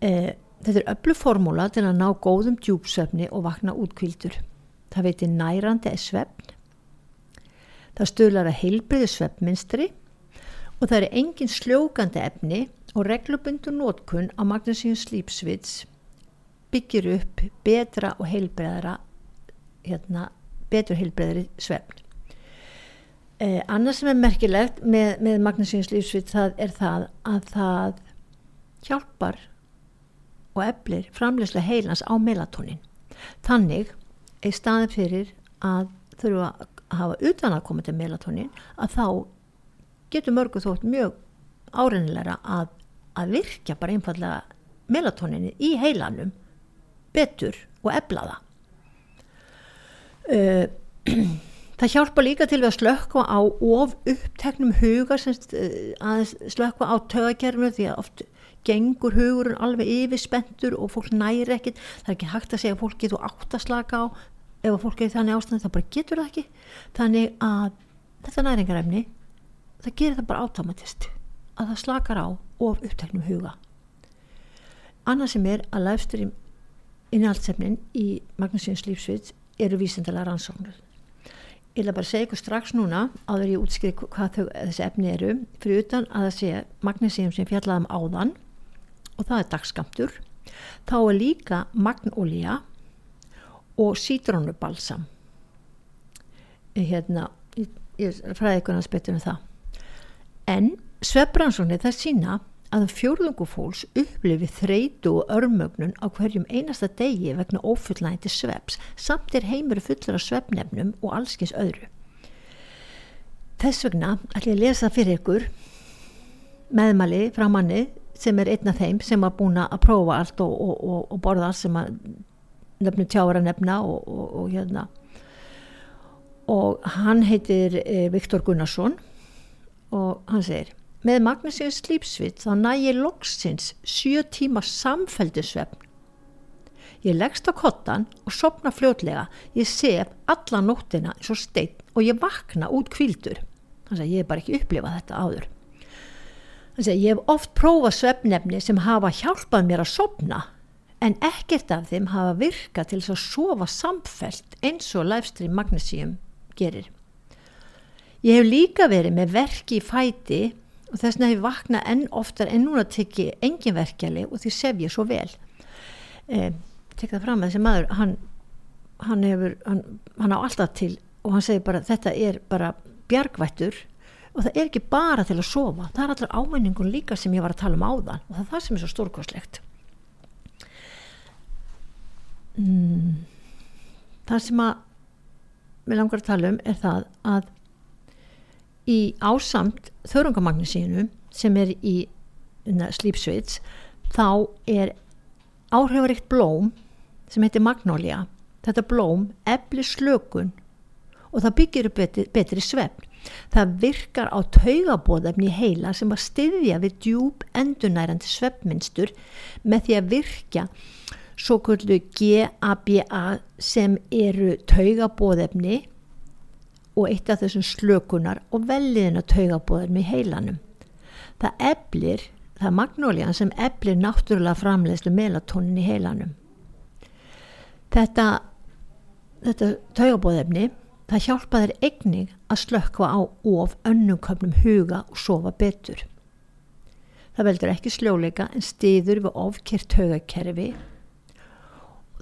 Eh, þetta er öllu formúla til að ná góðum djúpsvefni og vakna útkvildur það veitir nærandi er svefn. Það stöðlar að heilbriði svefnminstri og það er engin sljókandi efni og reglubundu nótkunn á Magnesium Sleep Switch byggir upp betra og heilbriðara hérna, betur heilbriðari svefn Eh, annars sem er merkilegt með, með Magnusíns lífsvit það er það að það hjálpar og eflir framlegslega heilans á melatonin. Þannig er staðið fyrir að þurfa að hafa utan að koma til melatonin að þá getur mörgu þótt mjög áreinilega að, að virkja bara einfallega melatoninni í heilanum betur og efla það. Uh, Það hjálpa líka til að slökka á of uppteknum huga semst, eh, að slökka á tögakerfinu því að oft gengur hugurinn alveg yfirspentur og fólk næri ekkit það er ekki hægt að segja að fólk getur átt að slaka á. Ef fólk er þannig ástand það bara getur það ekki. Þannig að þetta næringarefni það gerir það bara automatist að það slakar á of uppteknum huga. Annað sem er að lefsturim innhaldsefnin í Magnusins lífsvits eru vísendalega rannsóknur ég vil bara segja ykkur strax núna áður ég útskriði hvað þau, þessi efni eru fyrir utan að það sé magnísíum sem fjallaðum áðan og það er dagskamtur þá er líka magnolja og sítrónubalsam. Hérna ég, ég fræði ykkur hans betur en það. En svefbransóknir það sína að fjórðungu fólks upplifi þreitu og örmögnun á hverjum einasta degi vegna ófullnægindi sveps samt er heimur fullur af svepnefnum og allskins öðru. Þess vegna ætlum ég að lesa fyrir ykkur meðmali frá manni sem er einn af þeim sem hafa búin að prófa allt og, og, og, og borða allt sem að nefnu tjára nefna og hérna og hann heitir eh, Viktor Gunnarsson og hann segir Með Magnusíus slípsvitt þá næ ég loksins sjö tíma samfældusvefn. Ég leggst á kottan og sopna fljótlega. Ég sef alla nóttina eins og stein og ég vakna út kvildur. Þannig að ég hef bara ekki upplifað þetta áður. Þannig að ég hef oft prófað svefnefni sem hafa hjálpað mér að sopna en ekkert af þeim hafa virkað til þess að sofa samfælt eins og livestream Magnusíum gerir. Ég hef líka verið með verki í fæti og þess vegna hef ég vaknað enn oftar en núna tekki engin verkjali og því sef ég svo vel. Eh, tek það fram að þessi maður hann hann hefur hann, hann á alltaf til og hann segir bara þetta er bara bjargvættur og það er ekki bara til að sofa. Það er allar ámenningun líka sem ég var að tala um áðan og það er það sem er svo stórkoslegt mm, það sem að við langar að tala um er það að í ásamt þörungamagnisínu sem er í slípsvits þá er áhrifaríkt blóm sem heitir magnólia þetta blóm eflir slökun og það byggir upp betri, betri svefn. Það virkar á taugabóðefni í heila sem að styðja við djúb endunærandi svefnmynstur með því að virkja svo kvöldu GABA sem eru taugabóðefni og eitt af þessum slökunar og velliðina taugabóðefni í heilanum. Það eblir, það er magnólian sem eblir náttúrulega framleiðslu melatonin í heilanum. Þetta, þetta taugabóðefni það hjálpa þér eignig að slökka á of önnumköpnum huga og sofa betur. Það veldur ekki sljóleika en stiður við ofkert haugakerfi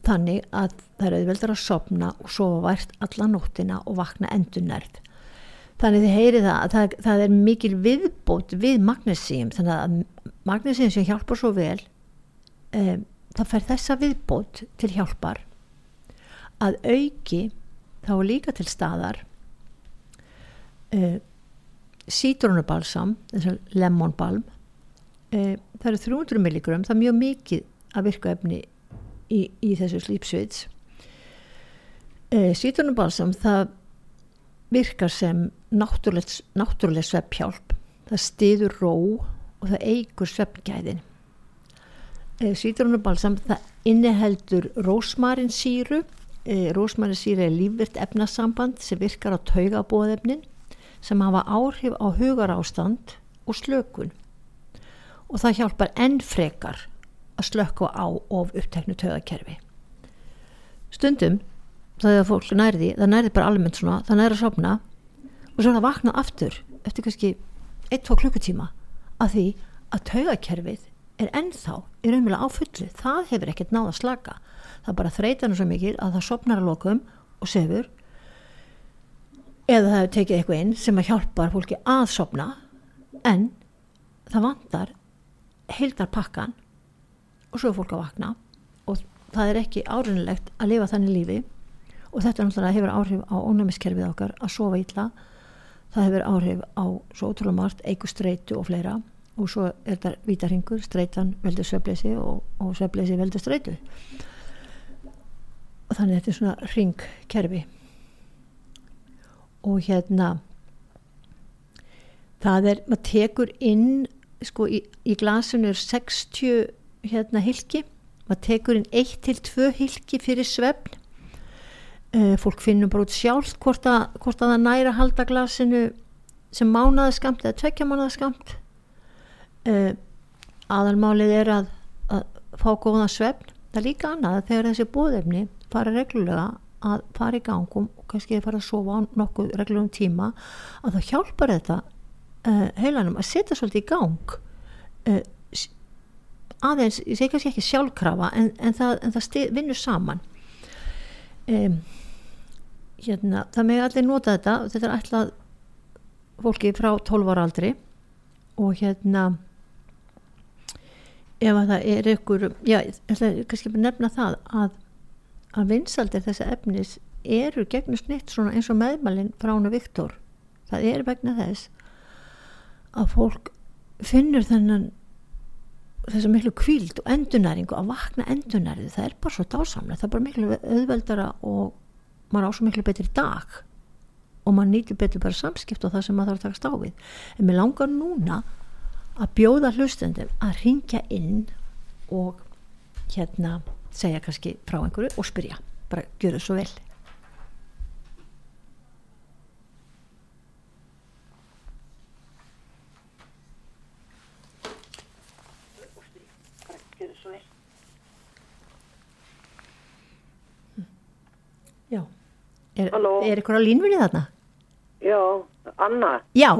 þannig að það er auðveldur að sopna og sofa vært alla nóttina og vakna endunærð. Þannig þið heyrið það að það, það er mikil viðbót við magnesíum þannig að magnesíum sem hjálpar svo vel um, það fær þessa viðbót til hjálpar að auki þá líka til staðar uh, sítrónubalsam þessar lemonbalm uh, það eru 300 milligram það er mjög mikið að virka efni í, í þessu slípsvits. Uh, sítrónubalsam það virkar sem náttúrulega sveppjálp það stiður ró og það eigur sveppgæðin sítrónubalsam það inniheldur rósmarinsýru e, rósmarinsýra er lífvirt efnasamband sem virkar á taugabóðefnin sem hafa áhrif á hugarástand og slökun. Og það hjálpar enn frekar að slökka á of uppteknu taugakerfi. Stundum það er að fólk nærði, það nærði bara almennt svona, það nærði að sopna og svo það vakna aftur eftir kannski 1-2 klukkutíma að því að taugakerfið er ennþá í raunverulega á fullu. Það hefur ekkert náða slaka. Það bara þreytar nú svo mikil að það sopnar að lokum og sefur eða það hefur tekið eitthvað inn sem að hjálpar fólki að sopna en það vandar heildar pakkan og svo er fólk að vakna. Og það er ekki árunilegt að lifa þannig lífi. Og þetta náttúrulega hefur áhrif á ónæmiskerfið okkar að sofa ítla það hefur áhrif á svo ótrúlega margt eigu streitu og fleira. Og svo er þetta vítarhingur, streitan veldur svefleysi og, og svefleysi veldur streitu. Og þannig þetta er svona ringkerfi og hérna það er, maður tekur inn sko í, í glasinu er 60 hérna hilki maður tekur inn 1-2 hilki fyrir svefn. Uh, fólk finnum bara út sjálf hvort að, hvort að það næra halda glasinu sem mánaði skamt eða tvekja mánaði skamt uh, aðalmálið er að, að fá góða svefn. Það er líka annað þegar þessi búðefni fara reglulega að fara í gangum og kannski að fara að sofa á nokkuð reglulegum tíma að þá hjálpar þetta uh, heilanum að setja svolítið í gang aðeins, ég segi kannski ekki sjálfkrafa en, en það, en það stið, vinnur saman. Um, hérna, það með allir nota þetta. Þetta er alltaf fólki frá 12 ára aldri. Og hérna ef að það er ykkur já, ætla kannski nefna það að að vinsaldir þessa efnis eru gegnum snitt svona eins og meðmælinn frá húnu Viktor. Það er vegna þess að fólk finnur þennan þessa miklu kvíld og endunæringu að vakna endunærið, það er bara svo dásamlega það er bara miklu auðveldara og maður á svo miklu betri dag og maður nýtir betur bara samskipt og það sem maður þarf að taka stáfið en mér langar núna að bjóða hlustendum að ringja inn og hérna segja kannski frá einhverju og spyrja. Bara gjöru svo vel Já Er, er ykkur á línvinni þarna? Já, Anna Já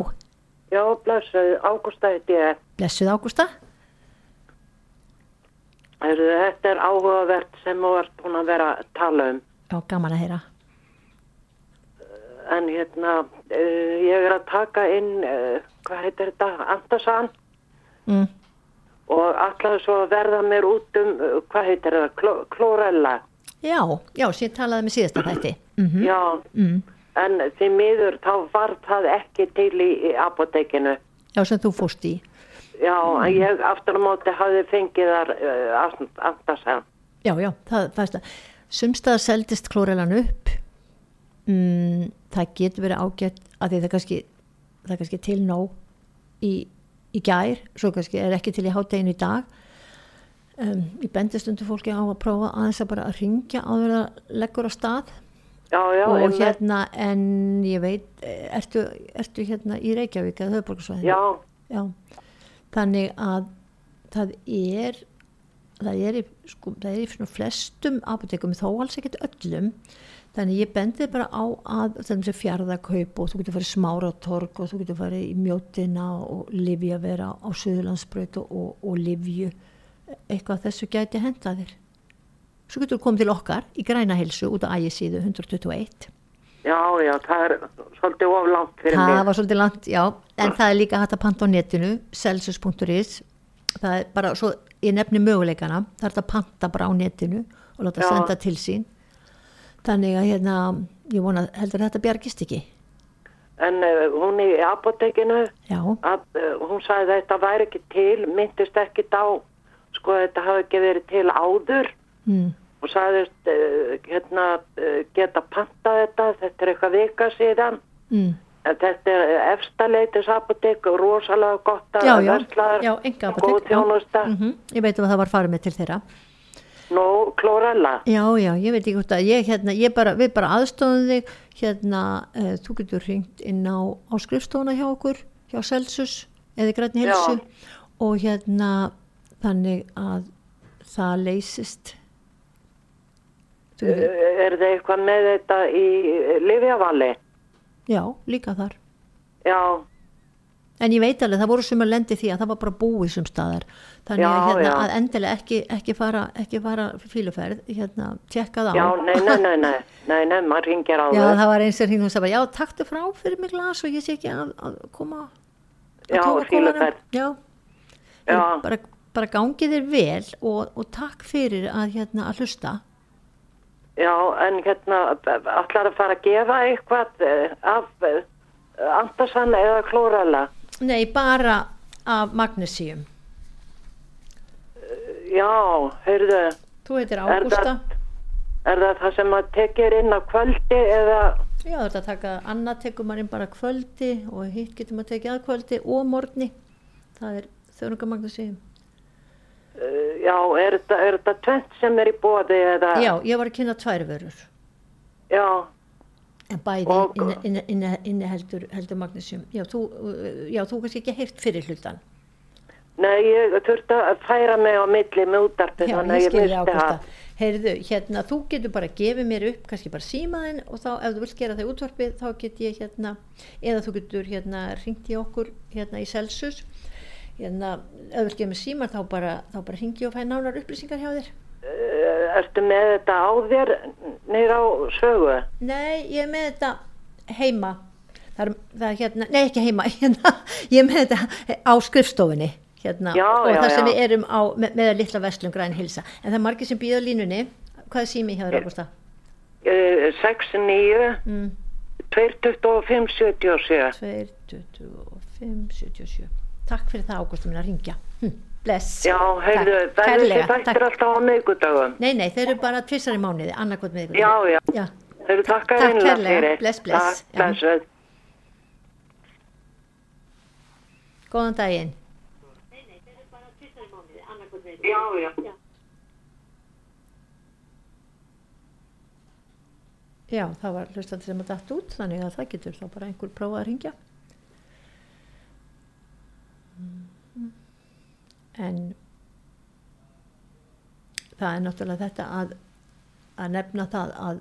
Já, blessuð Ágústa Blessuð Ágústa Þetta er áhugavert sem þú ert búin að vera að tala um. Já, gaman að heyra. En hérna, uh, ég er að taka inn, uh, hvað heitir þetta, Andasan Mm. og allar svo að verða mér út um, uh, hvað heitir það, kló, klórella. Já, já, sér talaði með síðasta þætti. Mm Já, mm. en því miður þá var það ekki til í, apotekinu. Já, sem þú fórst í. Já, en ég aftur á móti hafði fengið þar uh, Andasan. Já, já, það, það er það. Sumstað seldist klórelan upp. Mm, það getur verið ágætt að því það kannski, það kannski til nóg í, í gær, svo kannski er ekki til í hátteginu í dag. Um, ég bendi stundu fólki á að prófa aðeins að bara ringja áður að leggur á stað Já, já, og hérna, en ég veit, eh, ertu, ertu hérna í Reykjavík eða höfborgarsvæðinu? Já, Já, þannig að það er það er í, sko, það er í flestum apotekum þó alls ekkert öllum. Þannig ég bendi bara á að fjárðakaup og þú getur farið smáratorg og þú getur farið í mjótina og livja vera á Suðurlandsbraut og, og, livju eitthvað þessu gæti henda þér svo getur komið til okkar í græna hilsu út á ægisíðu 121 já, já, það er svolítið oflánt fyrir það mig. var svolítið langt, já. En það er líka hægt að panta á netinu celsius.is það er bara svo ég nefni möguleikana, það er hægt að panta bara á netinu og láta Já. senda til sín. Þannig að hérna ég vona heldur þetta bjargist ekki? En uh, hún í apotekinu, já, að, uh, hún sagði að þetta væri ekki til, myndist ekki á, sko þetta hafi ekki verið til áður. Mm. Og sagðist uh, hérna uh, geta panta þetta, þetta er eitthvað vika síðan. Mm. En þetta er efstaleitis apotek og rosalega gott að já, já, já, enga góð já. þjónusta. Mhm, ég veit um að það var farið með til þeirra Nú, klórella. Já, já, ég veit ekki hvort að ég, hérna, ég bara, við bara aðstofum þig, hérna, uh, þú getur hringt inn á, á skrifstofuna hjá okkur, hjá Celsus eða Grænni Já. Hilsu og hérna, þannig að það leysist. Veit, er það eitthvað með þetta í Livjavali? já, líka þar. Já, En ég veit alveg, það voru sem að lendi því að það var bara búið sem staðar. Þannig Já, að, hérna, að endilega ekki, ekki fara, ekki fara fíluferð, hérna, tjekka það á. já, nei, nei, nei, nei, nei, nei, maður ringir á Já, það. það var eins og hring og sagði, já, taktu frá fyrir mig glas og ég sé ekki að, að koma að Já, fíluferð. Já, Já. bara, bara gangi þér vel og, og takk fyrir að, hérna, að hlusta. Já, en hérna, allar að fara að gefa eitthvað eh, af uh, Andersen eða Klórala? Nei, bara af Magnesium. Já, heyrðu, Þú heitir Er Ágústa. það- er það það sem að tekir inn á kvöldi eða, Já, að taka, annað tekur maður inn bara kvöldi og hitt getur maður tekið að kvöldi og morgni. Það er þörunga Magnesium. Uh, já, er þetta, tvent sem er í bóði eða? Já, ég var að kynna tvær vörur. Já, En bæði Og- inne, inne, inne, inne heldur, heldur Magnesium. Já, þú, já, þú kannski ekki heyrt fyrir hlutan. nei, ég þurfti að færa mig á milli með útarpi Já, ég að ágústa. það. Heyrðu, hérna, þú getur bara gefið mér upp, kannski bara símaðinn og þá ef þú vilt gera það í útvarpið þá get ég hérna, eða þú getur hérna ringt í okkur hérna í Celsius hérna, ef þú mér síman þá bara, bara ringi og fæ nánar upplýsingar hjá þér. Uh, ertu með þetta á þér nýr á sögu? Nei, ég er með þetta heima. Það er, það er hérna, nei ekki heima, hérna, ég er með þetta á skrifstofunni. Hérna, Já, og já, það sem já. við erum á, með, með að litla vestlum græn hilsa. En það er margir sem býða línunni. Hvað er sími hjá þér, Ágústa? Uh, 6-9 Mm. 225-77 2, 25, 77 Takk fyrir það Ágústa minn að ringja hm, Bless Já, heyrðu, verður kærlega, þið þættir alltaf á miðgudagum? Nei, nei, þeir eru bara tvissar í mánuði annarkot með Já, já. já. Heyrðu, takk að Takk einlega fyrir. bless, bless. Takk, bless. Góðan daginn Já, já. Já, það var hlustandi sem að datt út þannig að það getur þá bara einhver prófa að ringja En það er náttúrulega þetta að, að nefna það að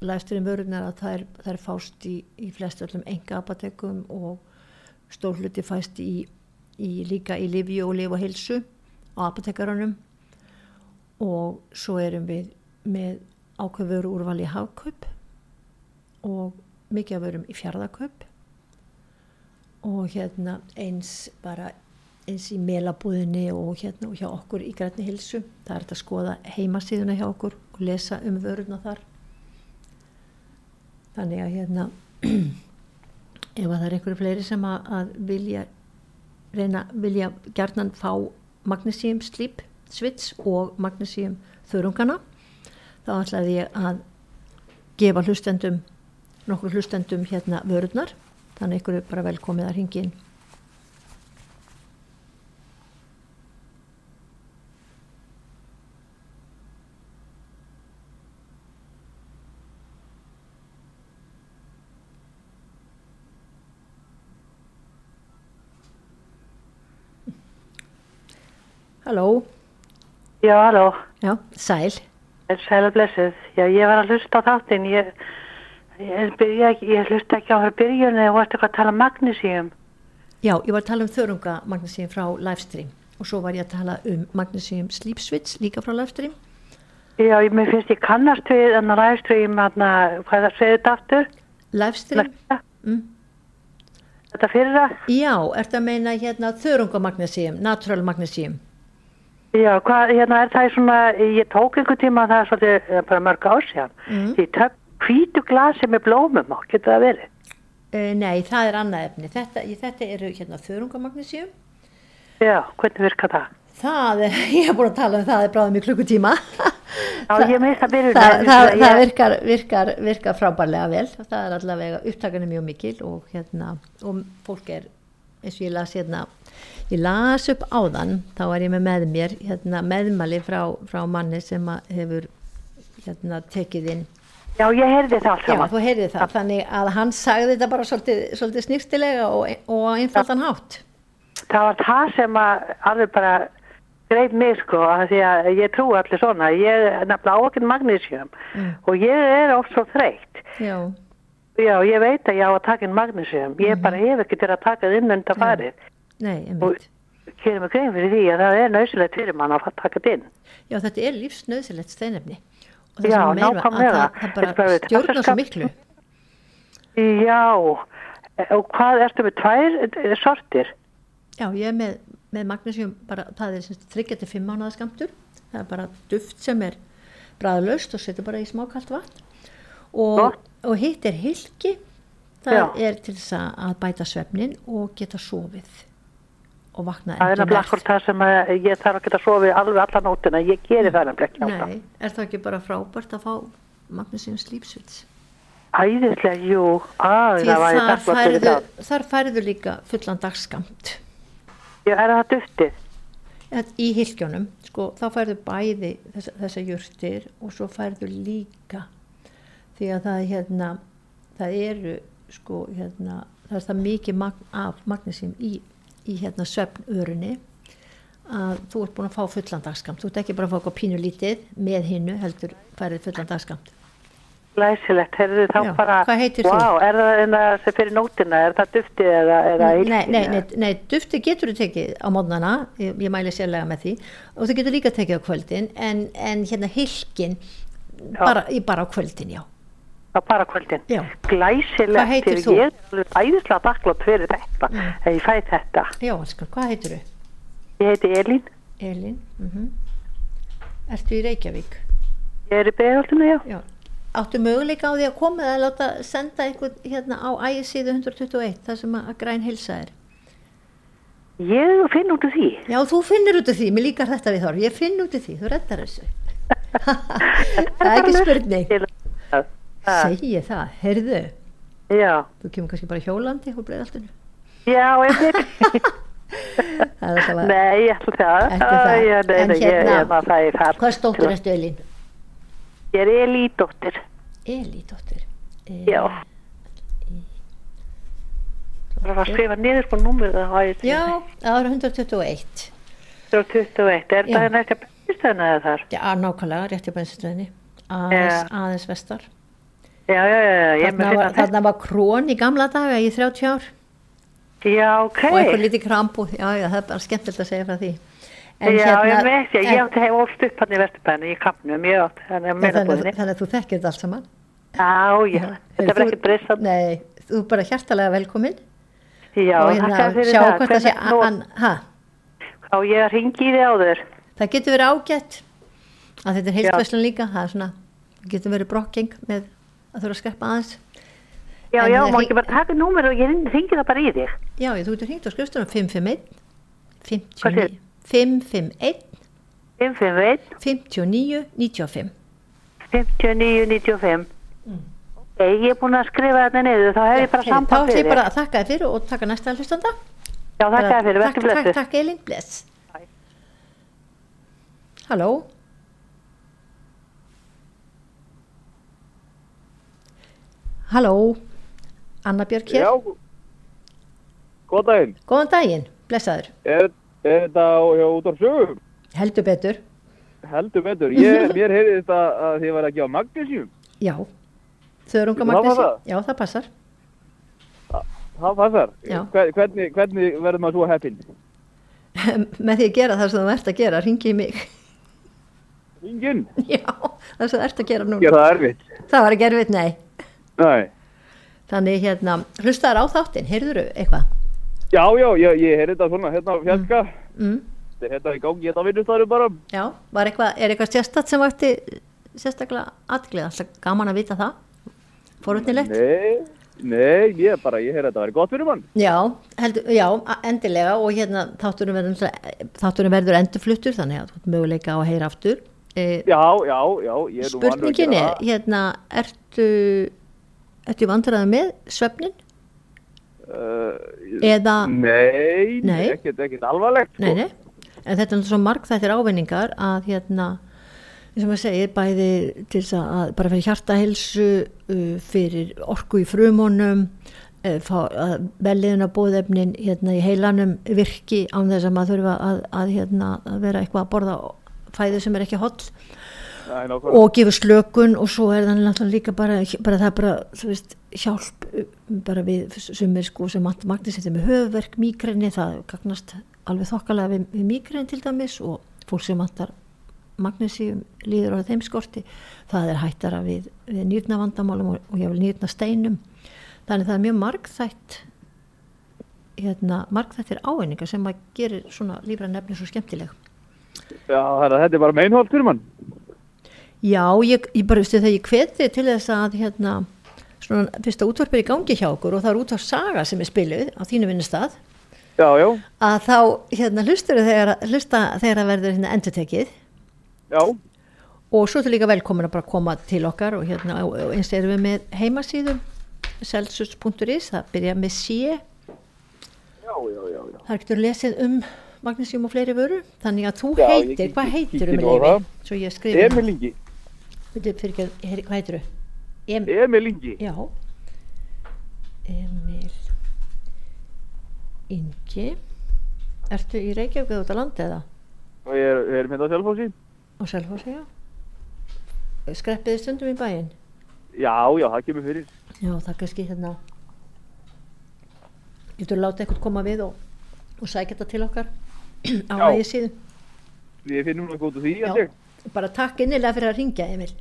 læsturinn vörunar að það er, það er fást í, í flest öllum enga apatekum og stór hluti fæst í, í líka í lifi og lifa hilsu á apatekarunum og svo erum við með ákveð vöru úrval í hafkaup og mikið af vörum í fjárðakaup og hérna eins bara eins í melabúðinni og hérna og hjá okkur í grætni hilsu það er að skoða heimasíðuna hjá okkur og lesa um vöruna þar. Þannig að hérna ef að það er einhverju fleiri sem að, að vilja reyna, vilja gerðnan fá magnesíum slíp svits og magnesíum þörungana þá ætlaði ég að gefa hlustendum nokkur hlustendum hérna vörurnar. Þannig er bara velkomið að ringi Halló, Já, halló. já, sæl. Sæla blessuð. Já, ég var að hlusta á þáttinn. Ég, ég, ekki- ég hlusta ekki á hér byrjunni og varst eitthvað að tala um magnísíum. Já, ég var að tala um þörunga magnesíum frá livestream og svo var ég að tala um magnesíum sleep switch líka frá livestream. Já, ég, mér finnst ég kannast við en að ræðstrým, hvað það segir þetta aftur? Livestream, mm. þetta fyrir það? já, ertu að meina hérna þörunga magnesíum, natural magnesíum. Já, hvað, hérna er það svona, ég tók einhver tíma það er svolítið eh, bara mörg síðan. Mm. Í töp hvítu glasi með blómum á, getur það verið? Uh, nei, það er annað efni. Þetta, þetta eru hérna þörunga magnesíum. Já, hvernig virkar það? Það er, ég hef búin að tala um það, það er bráðum í klukkutíma. Já, ég meist að byrjun. það, það, það virkar, virkar, virkar frábærlega vel það er allavega upptakan er mjög mikil og, hérna, og fólk er eins og ég las hérna ég las upp áðan, þá var ég með með mér hérna, meðmæli frá, frá manni sem hefur hérna, tekið inn Já, ég heyrði það Já, þú heyrið það, þannig að hann sagði þetta bara svolítið, svolítið snýrstilega og, og einfaldan hátt Það var það sem að alveg bara greið mig sko, að því að ég trú allir svona. Ég er nefnilega ákveðin magnísjum Mm. og ég er oft svo þreytt. Já, Já, ég veit að ég á að taka inn magnísjum. Ég Mhm. bara hef ekki til að taka það inn enda farið. Nei, Og einmitt gerir mig grein fyrir því að það er nöðsilegt fyrir mann að taka þetta inn. Já, þetta er lífsnöðsilegt steinefni Já, er nákvæmlega. það, það er bara stjórnar svo miklu Já, og hvað ertu með tvær eh, sortir? Já, ég er með, með magnésium bara, það er þryggja til fimm mánuða skamtur það er bara duft sem er bræðlaust og setur bara í smákalt vatn og, og hitt er hilki það Já. er til þess að bæta svefnin og geta sofið og vakna Það er nefnilega akkur það sem að ég þarf að geta sofið alveg alla nótina. Ég geri það nefnilega ekki alltaf. Nei, er það ekki bara frábært að fá magnésium slípsvits Æðislega, jú, að að þar færðu, þar færðu líka fullan dagskamt Já, er það duftið? Í hilkjónum sko, þá færðu bæði þessa, þessa jurtir og svo færðu líka. Því að það hérna það eru sko hérna það er það mikið magn af magnesím í, í hérna svefnörunni að þú ert búin að fá fullan dagskamt. Þú ert ekki bara að fá eitthvað pínu lítið með hinnu heldur færið fullan dagskamt. Læsilegt, heyrðu þá Já, bara, hvað heitir Vá, þú? er það en það sem fyrir nótina, er það duftið eða, eða nei, nei, nei, nei, dufti getur þú tekið á mótnana, ég, ég mæli sérlega með því. Og þú getur líka tekið á kvöldin en, en hérna hilkin bara, bara á kvöldin, já Það er bara kvöldin. Já. Glæsilegt, Hvað heitir þú? ég er æðislega þakklátt fyrir þetta, Mm. ég fæ þetta. Já, elskan, hvað heitir þú? Ég heiti Elín, Elin, mm Ertu í Reykjavík? ég er í beigaldinu, já. Já. Áttu möguleika á því að koma eða láta senda einhvern hérna á ægisíðu 121, það sem að græn hilsa er? Ég finn út úr því. Já, þú finnur út af því, mér líkar þetta við þorf, ég finn út af því, þú reddar þessu. það er ekki spurning. Segji það, heyrðu, já, þú kemur kannski bara hjólandi úr breiðaltinu. já, er að, Nei, ég ætla það. Ekki það. Já, nei, En ég, hérna, ég, er hvað stóttur ertu Elin? Ég er Elídóttir. Elídóttir. E- Já. Það var að skrifa niður på númur ég Já, er 121. 21. Er Já. það næsta bestistöðna eða þar? Já, nákvæmlega, rétt í bænstöðinni. Aðeins, aðeins vestar. Já, já, já, já, ég Þarna var, var krón í gamla daga í 30 ár Já, ok. og eitthvað. Já, já, það er bara skemmtilegt að segja frá því. En já, hérna- ég veit, ég, ég átti hef ólst upp hann í Vesturbænum, í kapnum, ég átti hann Já, þannig, að- að þú þekkir þetta allt saman Já, já, þetta Þú- ekki breyst. Nei, þú er bara hjartalega velkomin Já, og hérna sjá það. hvort það sé Hvernig- nú- an, ha, Á ég að ringi í þig áður. það getur verið ágætt að þetta er heilstvæslan líka það er getur verið brokking með að þurfa að skreppa aðeins Já, En já, má ekki bara taka númer og ég ringi það bara í þig. Já, þú getur hringt á skrifstunum 551 Hvað 59 551 551 59 95 59 95. Ok, ég er búin að skrifa þetta niður, þá hef ég bara Heyrðu, Þá samband ætlum ég bara að þakka þér fyrir og taka næsta hlustanda Já, þakka þér fyrir, takk, verður takk, blessu. takk Elin, bless. Halló Halló Anna Björk hér Já, góð daginn. Góðan daginn, blessaður Er, er þetta út á sögum? Heldur betur Heldur betur. Ég, mér heyrði þetta að þið var að gefa magnesium. Já Þörunga Það passar? Já, það passar Það passar. Já. Hver, hvernig, hvernig verður maður svo heppinn? Með því að gera það sem þú ert að gera Ringi í mig Ingen. Já, það sem þú ert að gera nú Ég það erfitt. Það var ekki erfitt, nei Nei. Þannig hérna, hlustaður á þáttinn, heyrður eitthvað? Já, já, ég, ég heyrði þetta svona hérna á fjarska. Mm. Þetta er hérna í gangi, þetta vinnustæður bara. Já, var eitthvað, er eitthvað sérstætt sem vakti sérstaklega aðglið, alltaf gaman að vita það? Fórhundilegt? Nei, nei, ég bara, ég heyrði að vera gott fyrir mann. Já, heldur, já, endilega og hérna þátturinn verður, þátturinn verður endurfluttur þannig að þú ert möguleika á að heyra aftur. E, Já, já, já, ég er nú gera er, það. hérna, ertu, ertu vandræði með svefnin? Uh, Eða, Nei, Nei. ekkert, ekkert alvarlegt. sko. nei, nei, en þetta er svo marg þættir ávinningar að hérna, eins og maður segir, bæði til þess að bara fyrir hjartahilsu, uh, fyrir orku í frumunum, uh, velliðuna bóðefnin hérna í heilanum virki án þess að maður þurfa að, að, hérna, að vera eitthvað að borða fæðu sem er ekki holl. Og gefur slökun og svo er það náttúrulega líka bara, bara það er bara, þú veist, hjálp uh, bara við sumir sko sem magnisettir með höfverk, mígræni, það gagnast alveg þokkalega við, við mígræni til dæmis og fólk sem vantar magnesium líður á þeim skorti, það er hættara við, við nýrnavandamálum og, og ég vil nýrna steinum, þannig það er mjög margþætt hérna, margþættir áeiningar sem að gerir svona lífra nefni svo skemmtileg. Já, þetta er bara meinholt fyrir mann. Já, ég, ég bara veistu þegar ég hveti til þess að hérna, svona fyrsta útvarp er í gangi hjá okkur og það er útvarp saga sem er spiluð á þínu vinnustad Já, já, að þá hérna, hlustur þegar, hlusta þegar það verður hérna, endurtekið. Já, og svo er líka velkomin að bara koma til okkar og hérna og eins erum við með heimasíðum celsus.is, það byrja með sé já, já, já, já. þar getur lesið um magnesium og fleiri vöru þannig að þú Já, heitir, hvað heitir um á það. Svo ég skrifa Emil Ingi, Ég heyri- Hvað heitir þú? Em, Emil Ingi. Já Emil Ingi Ertu í Reykjavík eða út á landi eða? Ég er, við erum hérna á Selfossi. Á Selfossi, já Skreppiði stundum í bæinn? Já, já, það kemur fyrir. Já, það er kannski hérna Getur láta eitthvað koma við og, og sækja þetta til okkar á ægi síðan Við finnum það úr því, held ég. Bara takk innilega fyrir að ringja, Emil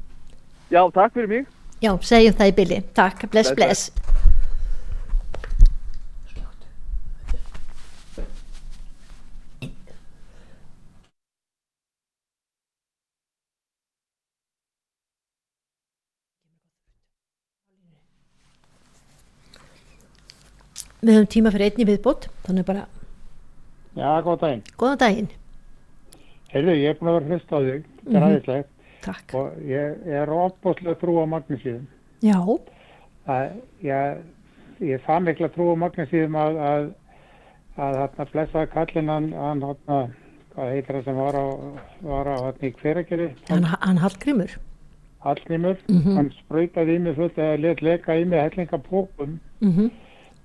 Já, takk fyrir mig. Já, segjum það í bylli Takk, bless, Bless, bless Við höfum tíma fyrir einni viðbútt Þannig bara, Já, góð daginn. góðan daginn Heyrðu, ég er búin að vera að hlusta á þig, þetta er Mhm. aðeinslegt Takk og ég, er opbóðslega trú á magnesíðum. Já, Það, ég, ég það mikla trú á magnesíðum að, að, að þarna blessaði kallinn hann, hann þarna, hvað heitir það sem var á, var á hann í hveragerði, hann, hann Hallgrímur Hallnýmur, Mhm. hann sprautaði í mig fullt eða let leka í mig hellinga pókum mm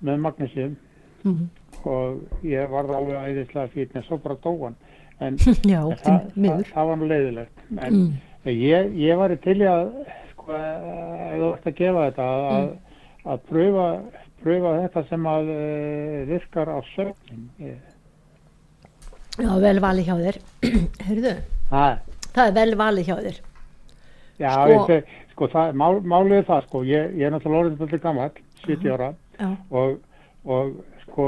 með magnesíðum -hmm. og ég var alveg æðislega fýtni, svo bara dóan. En Já, En það, það, það var nú leiðilegt en Mm. ég, ég var til í að sko, ef þú ætti að gefa þetta að, Mm. að pröfa, pröfa þetta sem að uh, virkar á sögnin Já, vel valið hjá þér. Heyrðu, Það, það er vel valið hjá þér. já, Sko- ég sko, það, mál, málið er það, sko, ég, ég er náttúrulega orðin þetta gammal, 70 ára og, og sko,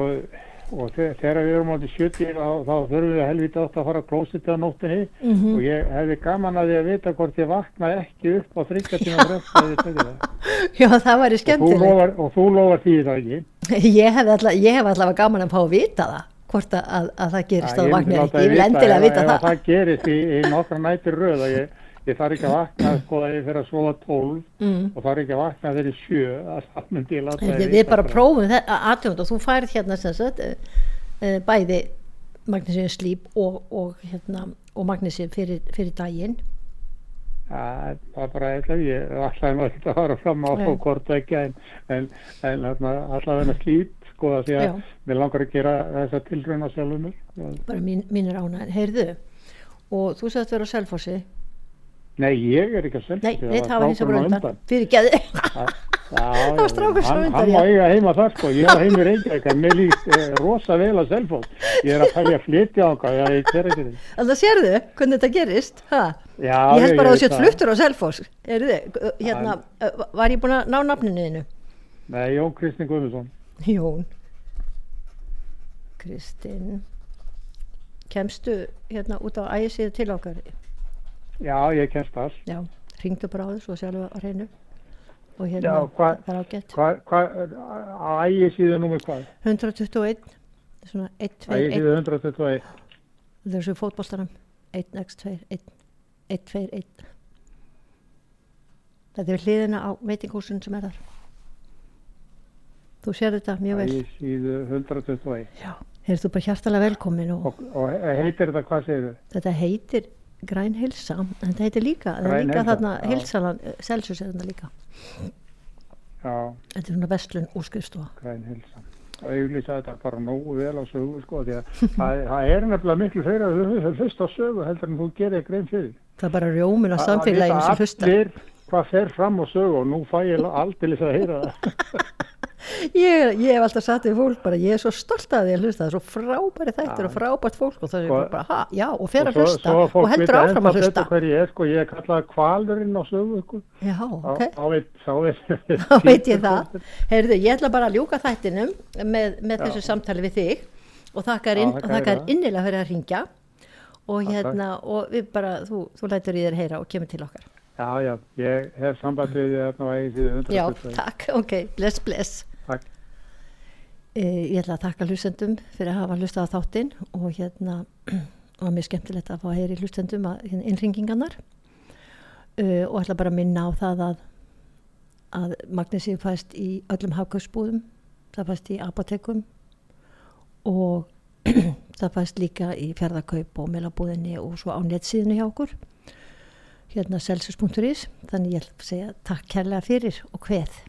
og þe- þegar við erum átti 70 þá, þá þurfum við helviti átt að fara að klósita á nóttinni Mhm. og ég hefði gaman að því að vita hvort ég vaknaði ekki upp á þryggja tíma frest að ég teki það. já það væri Og lofar, og þú lofar því það ekki. Ég hef allavega, ég allavega gaman að fá að vita það, hvort að, að, að það gerist að ég myndi ekki. Ég vil endilega vita ef það. það gerist í, í nokkra nættir röð að ég, ég þarf ekki að vakna sko að ég fyrir að sofa 12 Mm. og þarf ekki að vakna þegar ég sjö að það myndi ég láta Við, við bara það. prófum þetta aðtjónd og þú færið hérna sem sagt uh, uh, bæði magnísíum slíp og, og, hérna, og magnísíum fyrir, fyrir daginn. Það er bara eitthvað, ég ætlaði maður ekki að fara fram á hvort ekki en, en, en allavega slít sko að því að mér langar að gera þessa tilrauna sjálfur mér. bara mín, mínir ána, heyrðu og þú sagðist vera á Selfossi Nei, ég er ekki að selja nei, það var hins að bara undan. fyrir geði Já, var strákur hann, undan, hann já. má eiga heima þar sko, ég á heimi reyngjæk en mér líst eh, rosa vel að selfótt ég er að fælja að flytja á hann ég ger ekki þið Þannig að sérðu hvernig þetta gerist ha? Já, ég held bara að þú sétt það. fluttur á Selfoss. Heyrðu, uh, hérna, uh, var ég búin að ná nafninu þínu? Nei, Jón Kristinn Guðmundsson. Jón Kristinn. Kemstu hérna út á ægisíðu til okkar Já, ég kemst það já, ringdu bara á þessu og sjálf á hreinu. Og hérna, Já, hvað- það er ágætt. Hvað, hvað, á ægi síðu númer hvað? 121 svona 1, 2, Ægi 1 síðu 121 þessu fótboltarum 1, x 2, 1 1, 2, 1 þetta er hliðina á veitinghúsin sem er þar. Þú sér þetta mjög vel. Ægi síðu 121 já, heyrðu þú bara hjartalega velkomin og og, og heitir þetta hvað segir þau? þetta heitir græn hilsa en þetta heitir líka, það er líka þarna hilsalan, Celsius er þarna líka. Já, þetta er svona vestlun úr skrifstofa græn hilsa og auðvitað þetta bara nógu vel á sögu sko því að það, er nefnilega miklu fyrir að þú hlust á sögu heldur en þú gerir grein fyrir. Það er bara rjómin á Það- samfélaginu sem allir hvað fer fram á sögu og nú fæ ég aldrei að heyra það ég, ég hef alltaf sagt við fólk bara, ég er svo stolt að því að hlusta það er svo frábæri þættir og frábært fólk og það er Sko- bara, ha, já, og fer að svo, hlusta svo að fólk og heldur áfram að hlusta. ég er sko ég er kallað kvalurinn á sögu sko. já, ok, þá veit, þá veit, veit ég það. heyrðu, ég ætla bara að ljúka þættinum með, með þessu samtali við þig og þakka Já, inn, þakka og þakka þér þér það. innilega fyrir að ringja og Já, hérna, og við bara þú, þú lætur í þér heyra og kemur til okkar. Já já ég hef samband við þarna á eigin síðu já, 121 takk, ok, bless, bless ég ætla að þakka hlustendum fyrir að hafa hlustað á þáttinn og hérna og mér skemmtilegt að fá að heyri hlustendum að hérna, innringingarnar uh, og ætla bara að minna á það að, að magnesíu fæst í öllum hafkausbúðum það fæst í apotekum og það fæst líka í fjárðakaup og meilabúðinni og svo á netsíðinu hjá okkur hérna celsius.is þannig ég ætla að segja takk kærlega fyrir og hveð